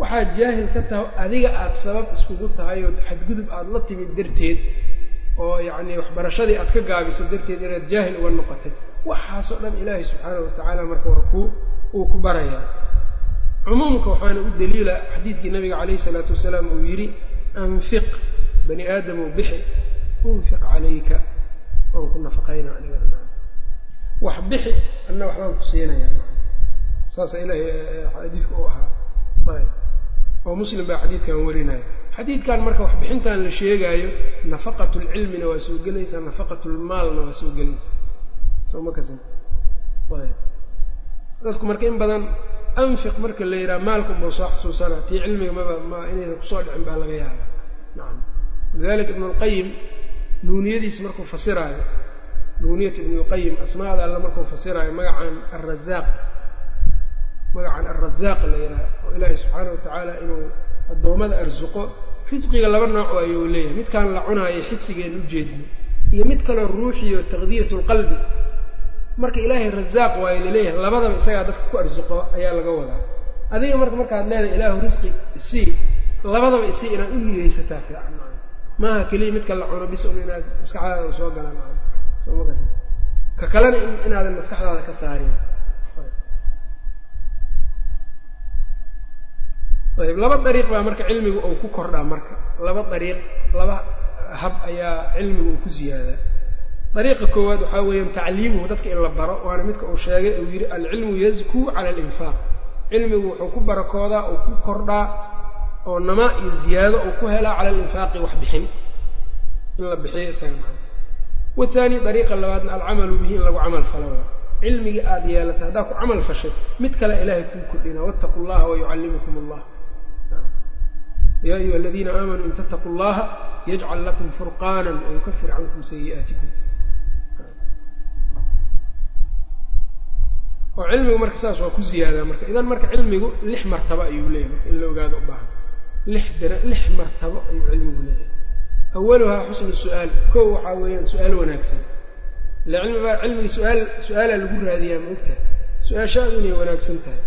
S1: Waxaad jaahil ka tahay adiga aada sabab iskugu tahay oo xadgudub aada la timid darteed oo yacni waxbarashadii aad ka gaabiso darteed inaad jaahil uga noqotay. Waxaasoo dhan ilaahay subxaanahu watacaala marka waa ku uu ku barayaa. Cumuumka waxaana u daliila xadiidkii nabiga calayhi isalaatu wasalaam uu yidhi anfiq bani aadamow bixi unfiq calayka. Waan ku nafaqayna anigana wax bixi anna waxbaan ku siinayaa. Saasa ilahay xadiidka u ahaa. Ayb oo muslim baa xadiidkan warinaya xadiidkan marka waxbixintan la sheegaayo nafaqat lcilmina waa soo gelaysaa nafaqat lmaalna waa soo gelaysaa soo ma ayb dadku marka in badan anfiq marka la yidhaha maalka bau soo xusuusana tii cilmiga maba ma inaysan ku soo dhicin baa laga yaaba nacam walidalika ibnu lqayim nuuniyadiisa markuu fasiraayo nuuniyat ibn lqayim asmaada alla markuu fasiraayo magacan alrazaaq magacan alrazaaq la yidhaha oo ilaahay subxaana watacaala inuu addoommada arsuqo risqiga laba nooc ayuu leeyahay. Midkaan la cunaayo xisigeen u jeedno iyo mid kaloo ruuxiyo taqdiyat lqalbi marka ilaahay razaaq waayo la leeyahay labadaba isagaa dadka ku arsuqo ayaa laga wadaa. Adiga marka markaad leedahay ilaahu risqi isii labadaba isii inaad u niyeysataa fiican maaha. Keliya midka la cuno bis inaad maskaxdaada u soo galaan ka kalena inaadan maskaxdaada ka saarin ayb laba dariiq baa marka cilmigu uu ku kordhaa marka. Laba dariiq laba hab ayaa cilmigu uu ku ziyaadaa. Dariiqa koowaad waxaa weeyaan tacliimuhu dadka in la baro waana midka uu sheegay uu yidhi alcilmu yazkuu cala alinfaaq cilmigu wuxuu ku barakoodaa uu ku kordhaa oo namaa iyo ziyaado uu ku helaa cala alinfaaqi wax bixin in la bixiyo isaga maa wathaani dariiqa labaadna alcamalu bihi in lagu camal falo cilmigii aada yeelatay haddaa ku camal fashay mid kale ilaahay kuu kordhina wattaqu llaha wayucallimukum allah ya ayuha aladiina aamanuu in tattaquu llaha yajcal lakum furqaana wayukafir cankum sayi'aatikum oo cilmigu marka saas waa ku ziyaadaa marka idan marka cilmigu lix martabo ayuu leeyahay marka in la ogaado u baahan lix dara lix martabo ayuu cilmigu leeyahay awaluhaa xusnu su'aal kow waxaa weeyaan su'aal wanaagsan ila cilmibaa cilmiga su'aal su'aalaa lagu raadiyaa ma ogtahay su'aashaadu inay wanaagsan tahay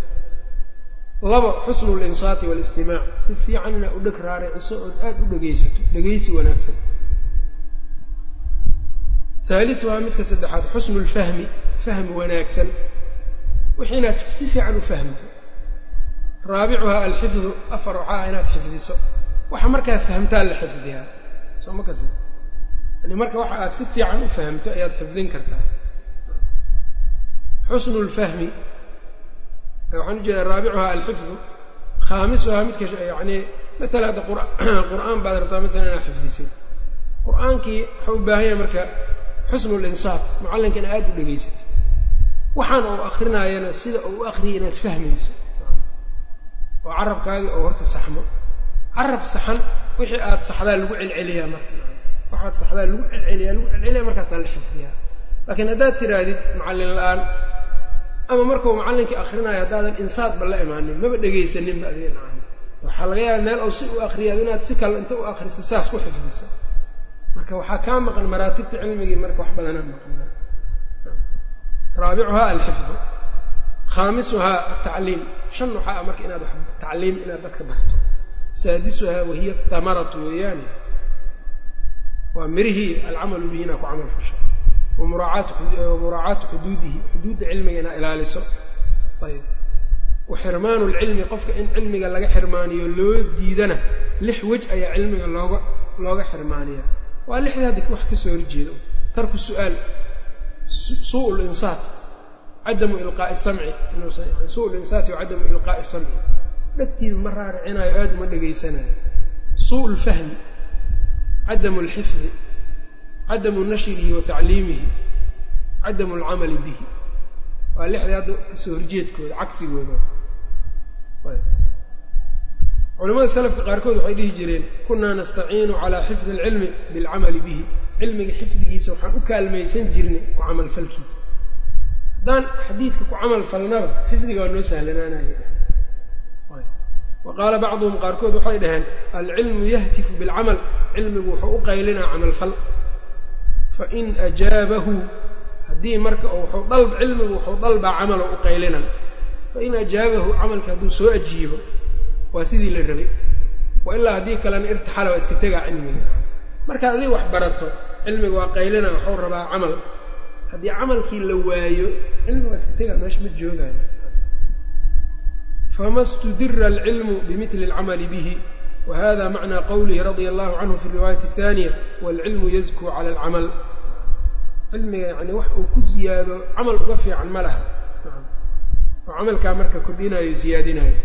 S1: labo xusnu linsaati waalistimaac si fiican inaa u dheg raariciso ood aada u dhegaysato dhegaysi wanaagsan. Haaliuhaa midka saddexaad xusnu lfahmi fahmi wanaagsan. Wixii inaad si fiican u fahmto. Raabicuhaa alxifdu afar waxaa ah inaad xifdiso. Waxa markaa fahamtaa la xifdiyaa. Soo ma yani marka waxa aad si fiican u fahamto ayaad xifdin kartaa. Xusnu lfahmi waxaan u jeedaa raabicuhaa alxifdu khaamisuhaa midka yani maala hadda qur'aan baad rabtaa maalan inaad xifdisid qur'aankii waxau u baahan yahay marka xusnu linsaaf mucallinkana aada u dhegaysato waxaan uu akrinaayana sida uu u akriyay inaad fahmayso. Oo carabkaagii oo horta saxmo. Carab saxan wixii aad saxdaa lagu celceliyaa marka. Waxaad saxdaa lagu celceliyaa lagu celceliyaa markaasaa la xifdiyaa. Laakiin haddaad tidhaahdid macallin la'aan ama markuu macallinkii akrinaayo haddaadan insaadba la imaanin maba dhegaysaninba adiga nacam waxaa laga yaaba meel ou si u akriyaad inaad si kale inta u akriso saas ku xifdiso. Marka waxaa kaa maqan maraatibta cilmigii marka wax badanaa maqan. Raabicuhaa alxifdu khaamisuhaa atacliim shan waxaa a marka inaad wax tacliim inaad dadka barto. Saadisuhaa wahiya tamaratu weeyaane waa mirihii alcamalu bihi ku camal fasho wamuraacaatu xuduudihi xuduudda cilmiga inaa ilaaliso ayb wa xirmaanu lcilmi qofka in cilmiga laga xirmaaniyo loo diidana lix wej ayaa cilmiga looga looga xirmaaniyaa waa lixdii hadda wax ka soo horjeedo tarku su'aal suu linsaat cadamu ilqaa'i samci suu linsaati wa cadamu ilqaa'i samci dhagtiiba ma raaricinayo aada uma dhegaysanayo suu lfahmi cadamu alxifdi cadamu nashrihi wa tacliimihi cadamu alcamali bihi waa lixdii hadda ka soo horjeedkooda cagsigooda culamada salafka qaarkood waxay dhihi jireen kunaa nastaciinu calaa xifdi alcilmi bilcamali bihi. Cilmiga xifdigiisa waxaan u kaalmaysan jirnay ku camalfalkiisa haddaan xadiidka ku camal falnaba xifdiga waa noo sahlanaanaya. Wa qaala bacduhum qaarkood waxay dhaheen alcilmu yahtifu bilcamal. Cilmigu wuxuu u qaylinaa camalfal fain ajaabahu haddii marka wuxuu cilmigu wuxuu dalbaa camalo u qaylina fain ajaabahu camalka hadduu soo ajiibo waa sidii la rabay. wa ilaa haddii kalena irtixala waa iska tegaa cilmiga. Markaad adiga wax barato cilmiga waa qaylina waxuu rabaa camal. Haddii camalkii la waayo cilmiga waa iska tegaa meesha ma joogayo. fama studira alcilmu bimili alcamali bihi hada macnaa qowlihi radia allahu canhu fi riwaayati athaniya waalcilmu yazkuu cala alcamal cilmiga yani wax uu ku ziyaado camal uga fiican ma laha oo camalkaa marka kordhinayo ziyaadinayo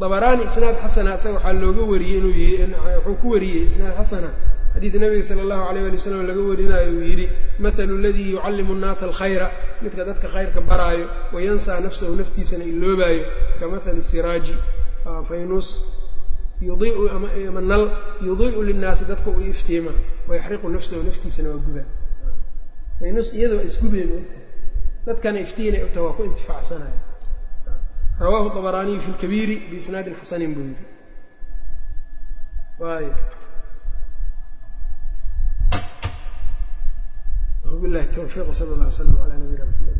S1: dabaraani isnaad xasana isaga waxaa looga wariyey inuu wuxuu ku wariyey isnaad xasana xadiid nabiga sala allahu alayh ali wasalam laga warinayo uu yidhi mathalu aladii yucallimu nnaasa alkhayra midka dadka khayrka baraayo wayansaa nafsahu naftiisana iloobaayo ka mathali faynus yudiiu ama nal yudii'u linnaasi dadka uu iftiima wayaxriqu nafsahu naftiisana waa guba faynus iyada waa isgubeen dadkana iftiinay uta waa ku intifaacsanaya rawahu dabaraaniyu fi lkabiiri biisnaadin xasanin buu yidhi y وبالله التوفيق وصلى الله وسلم على نبينا محمد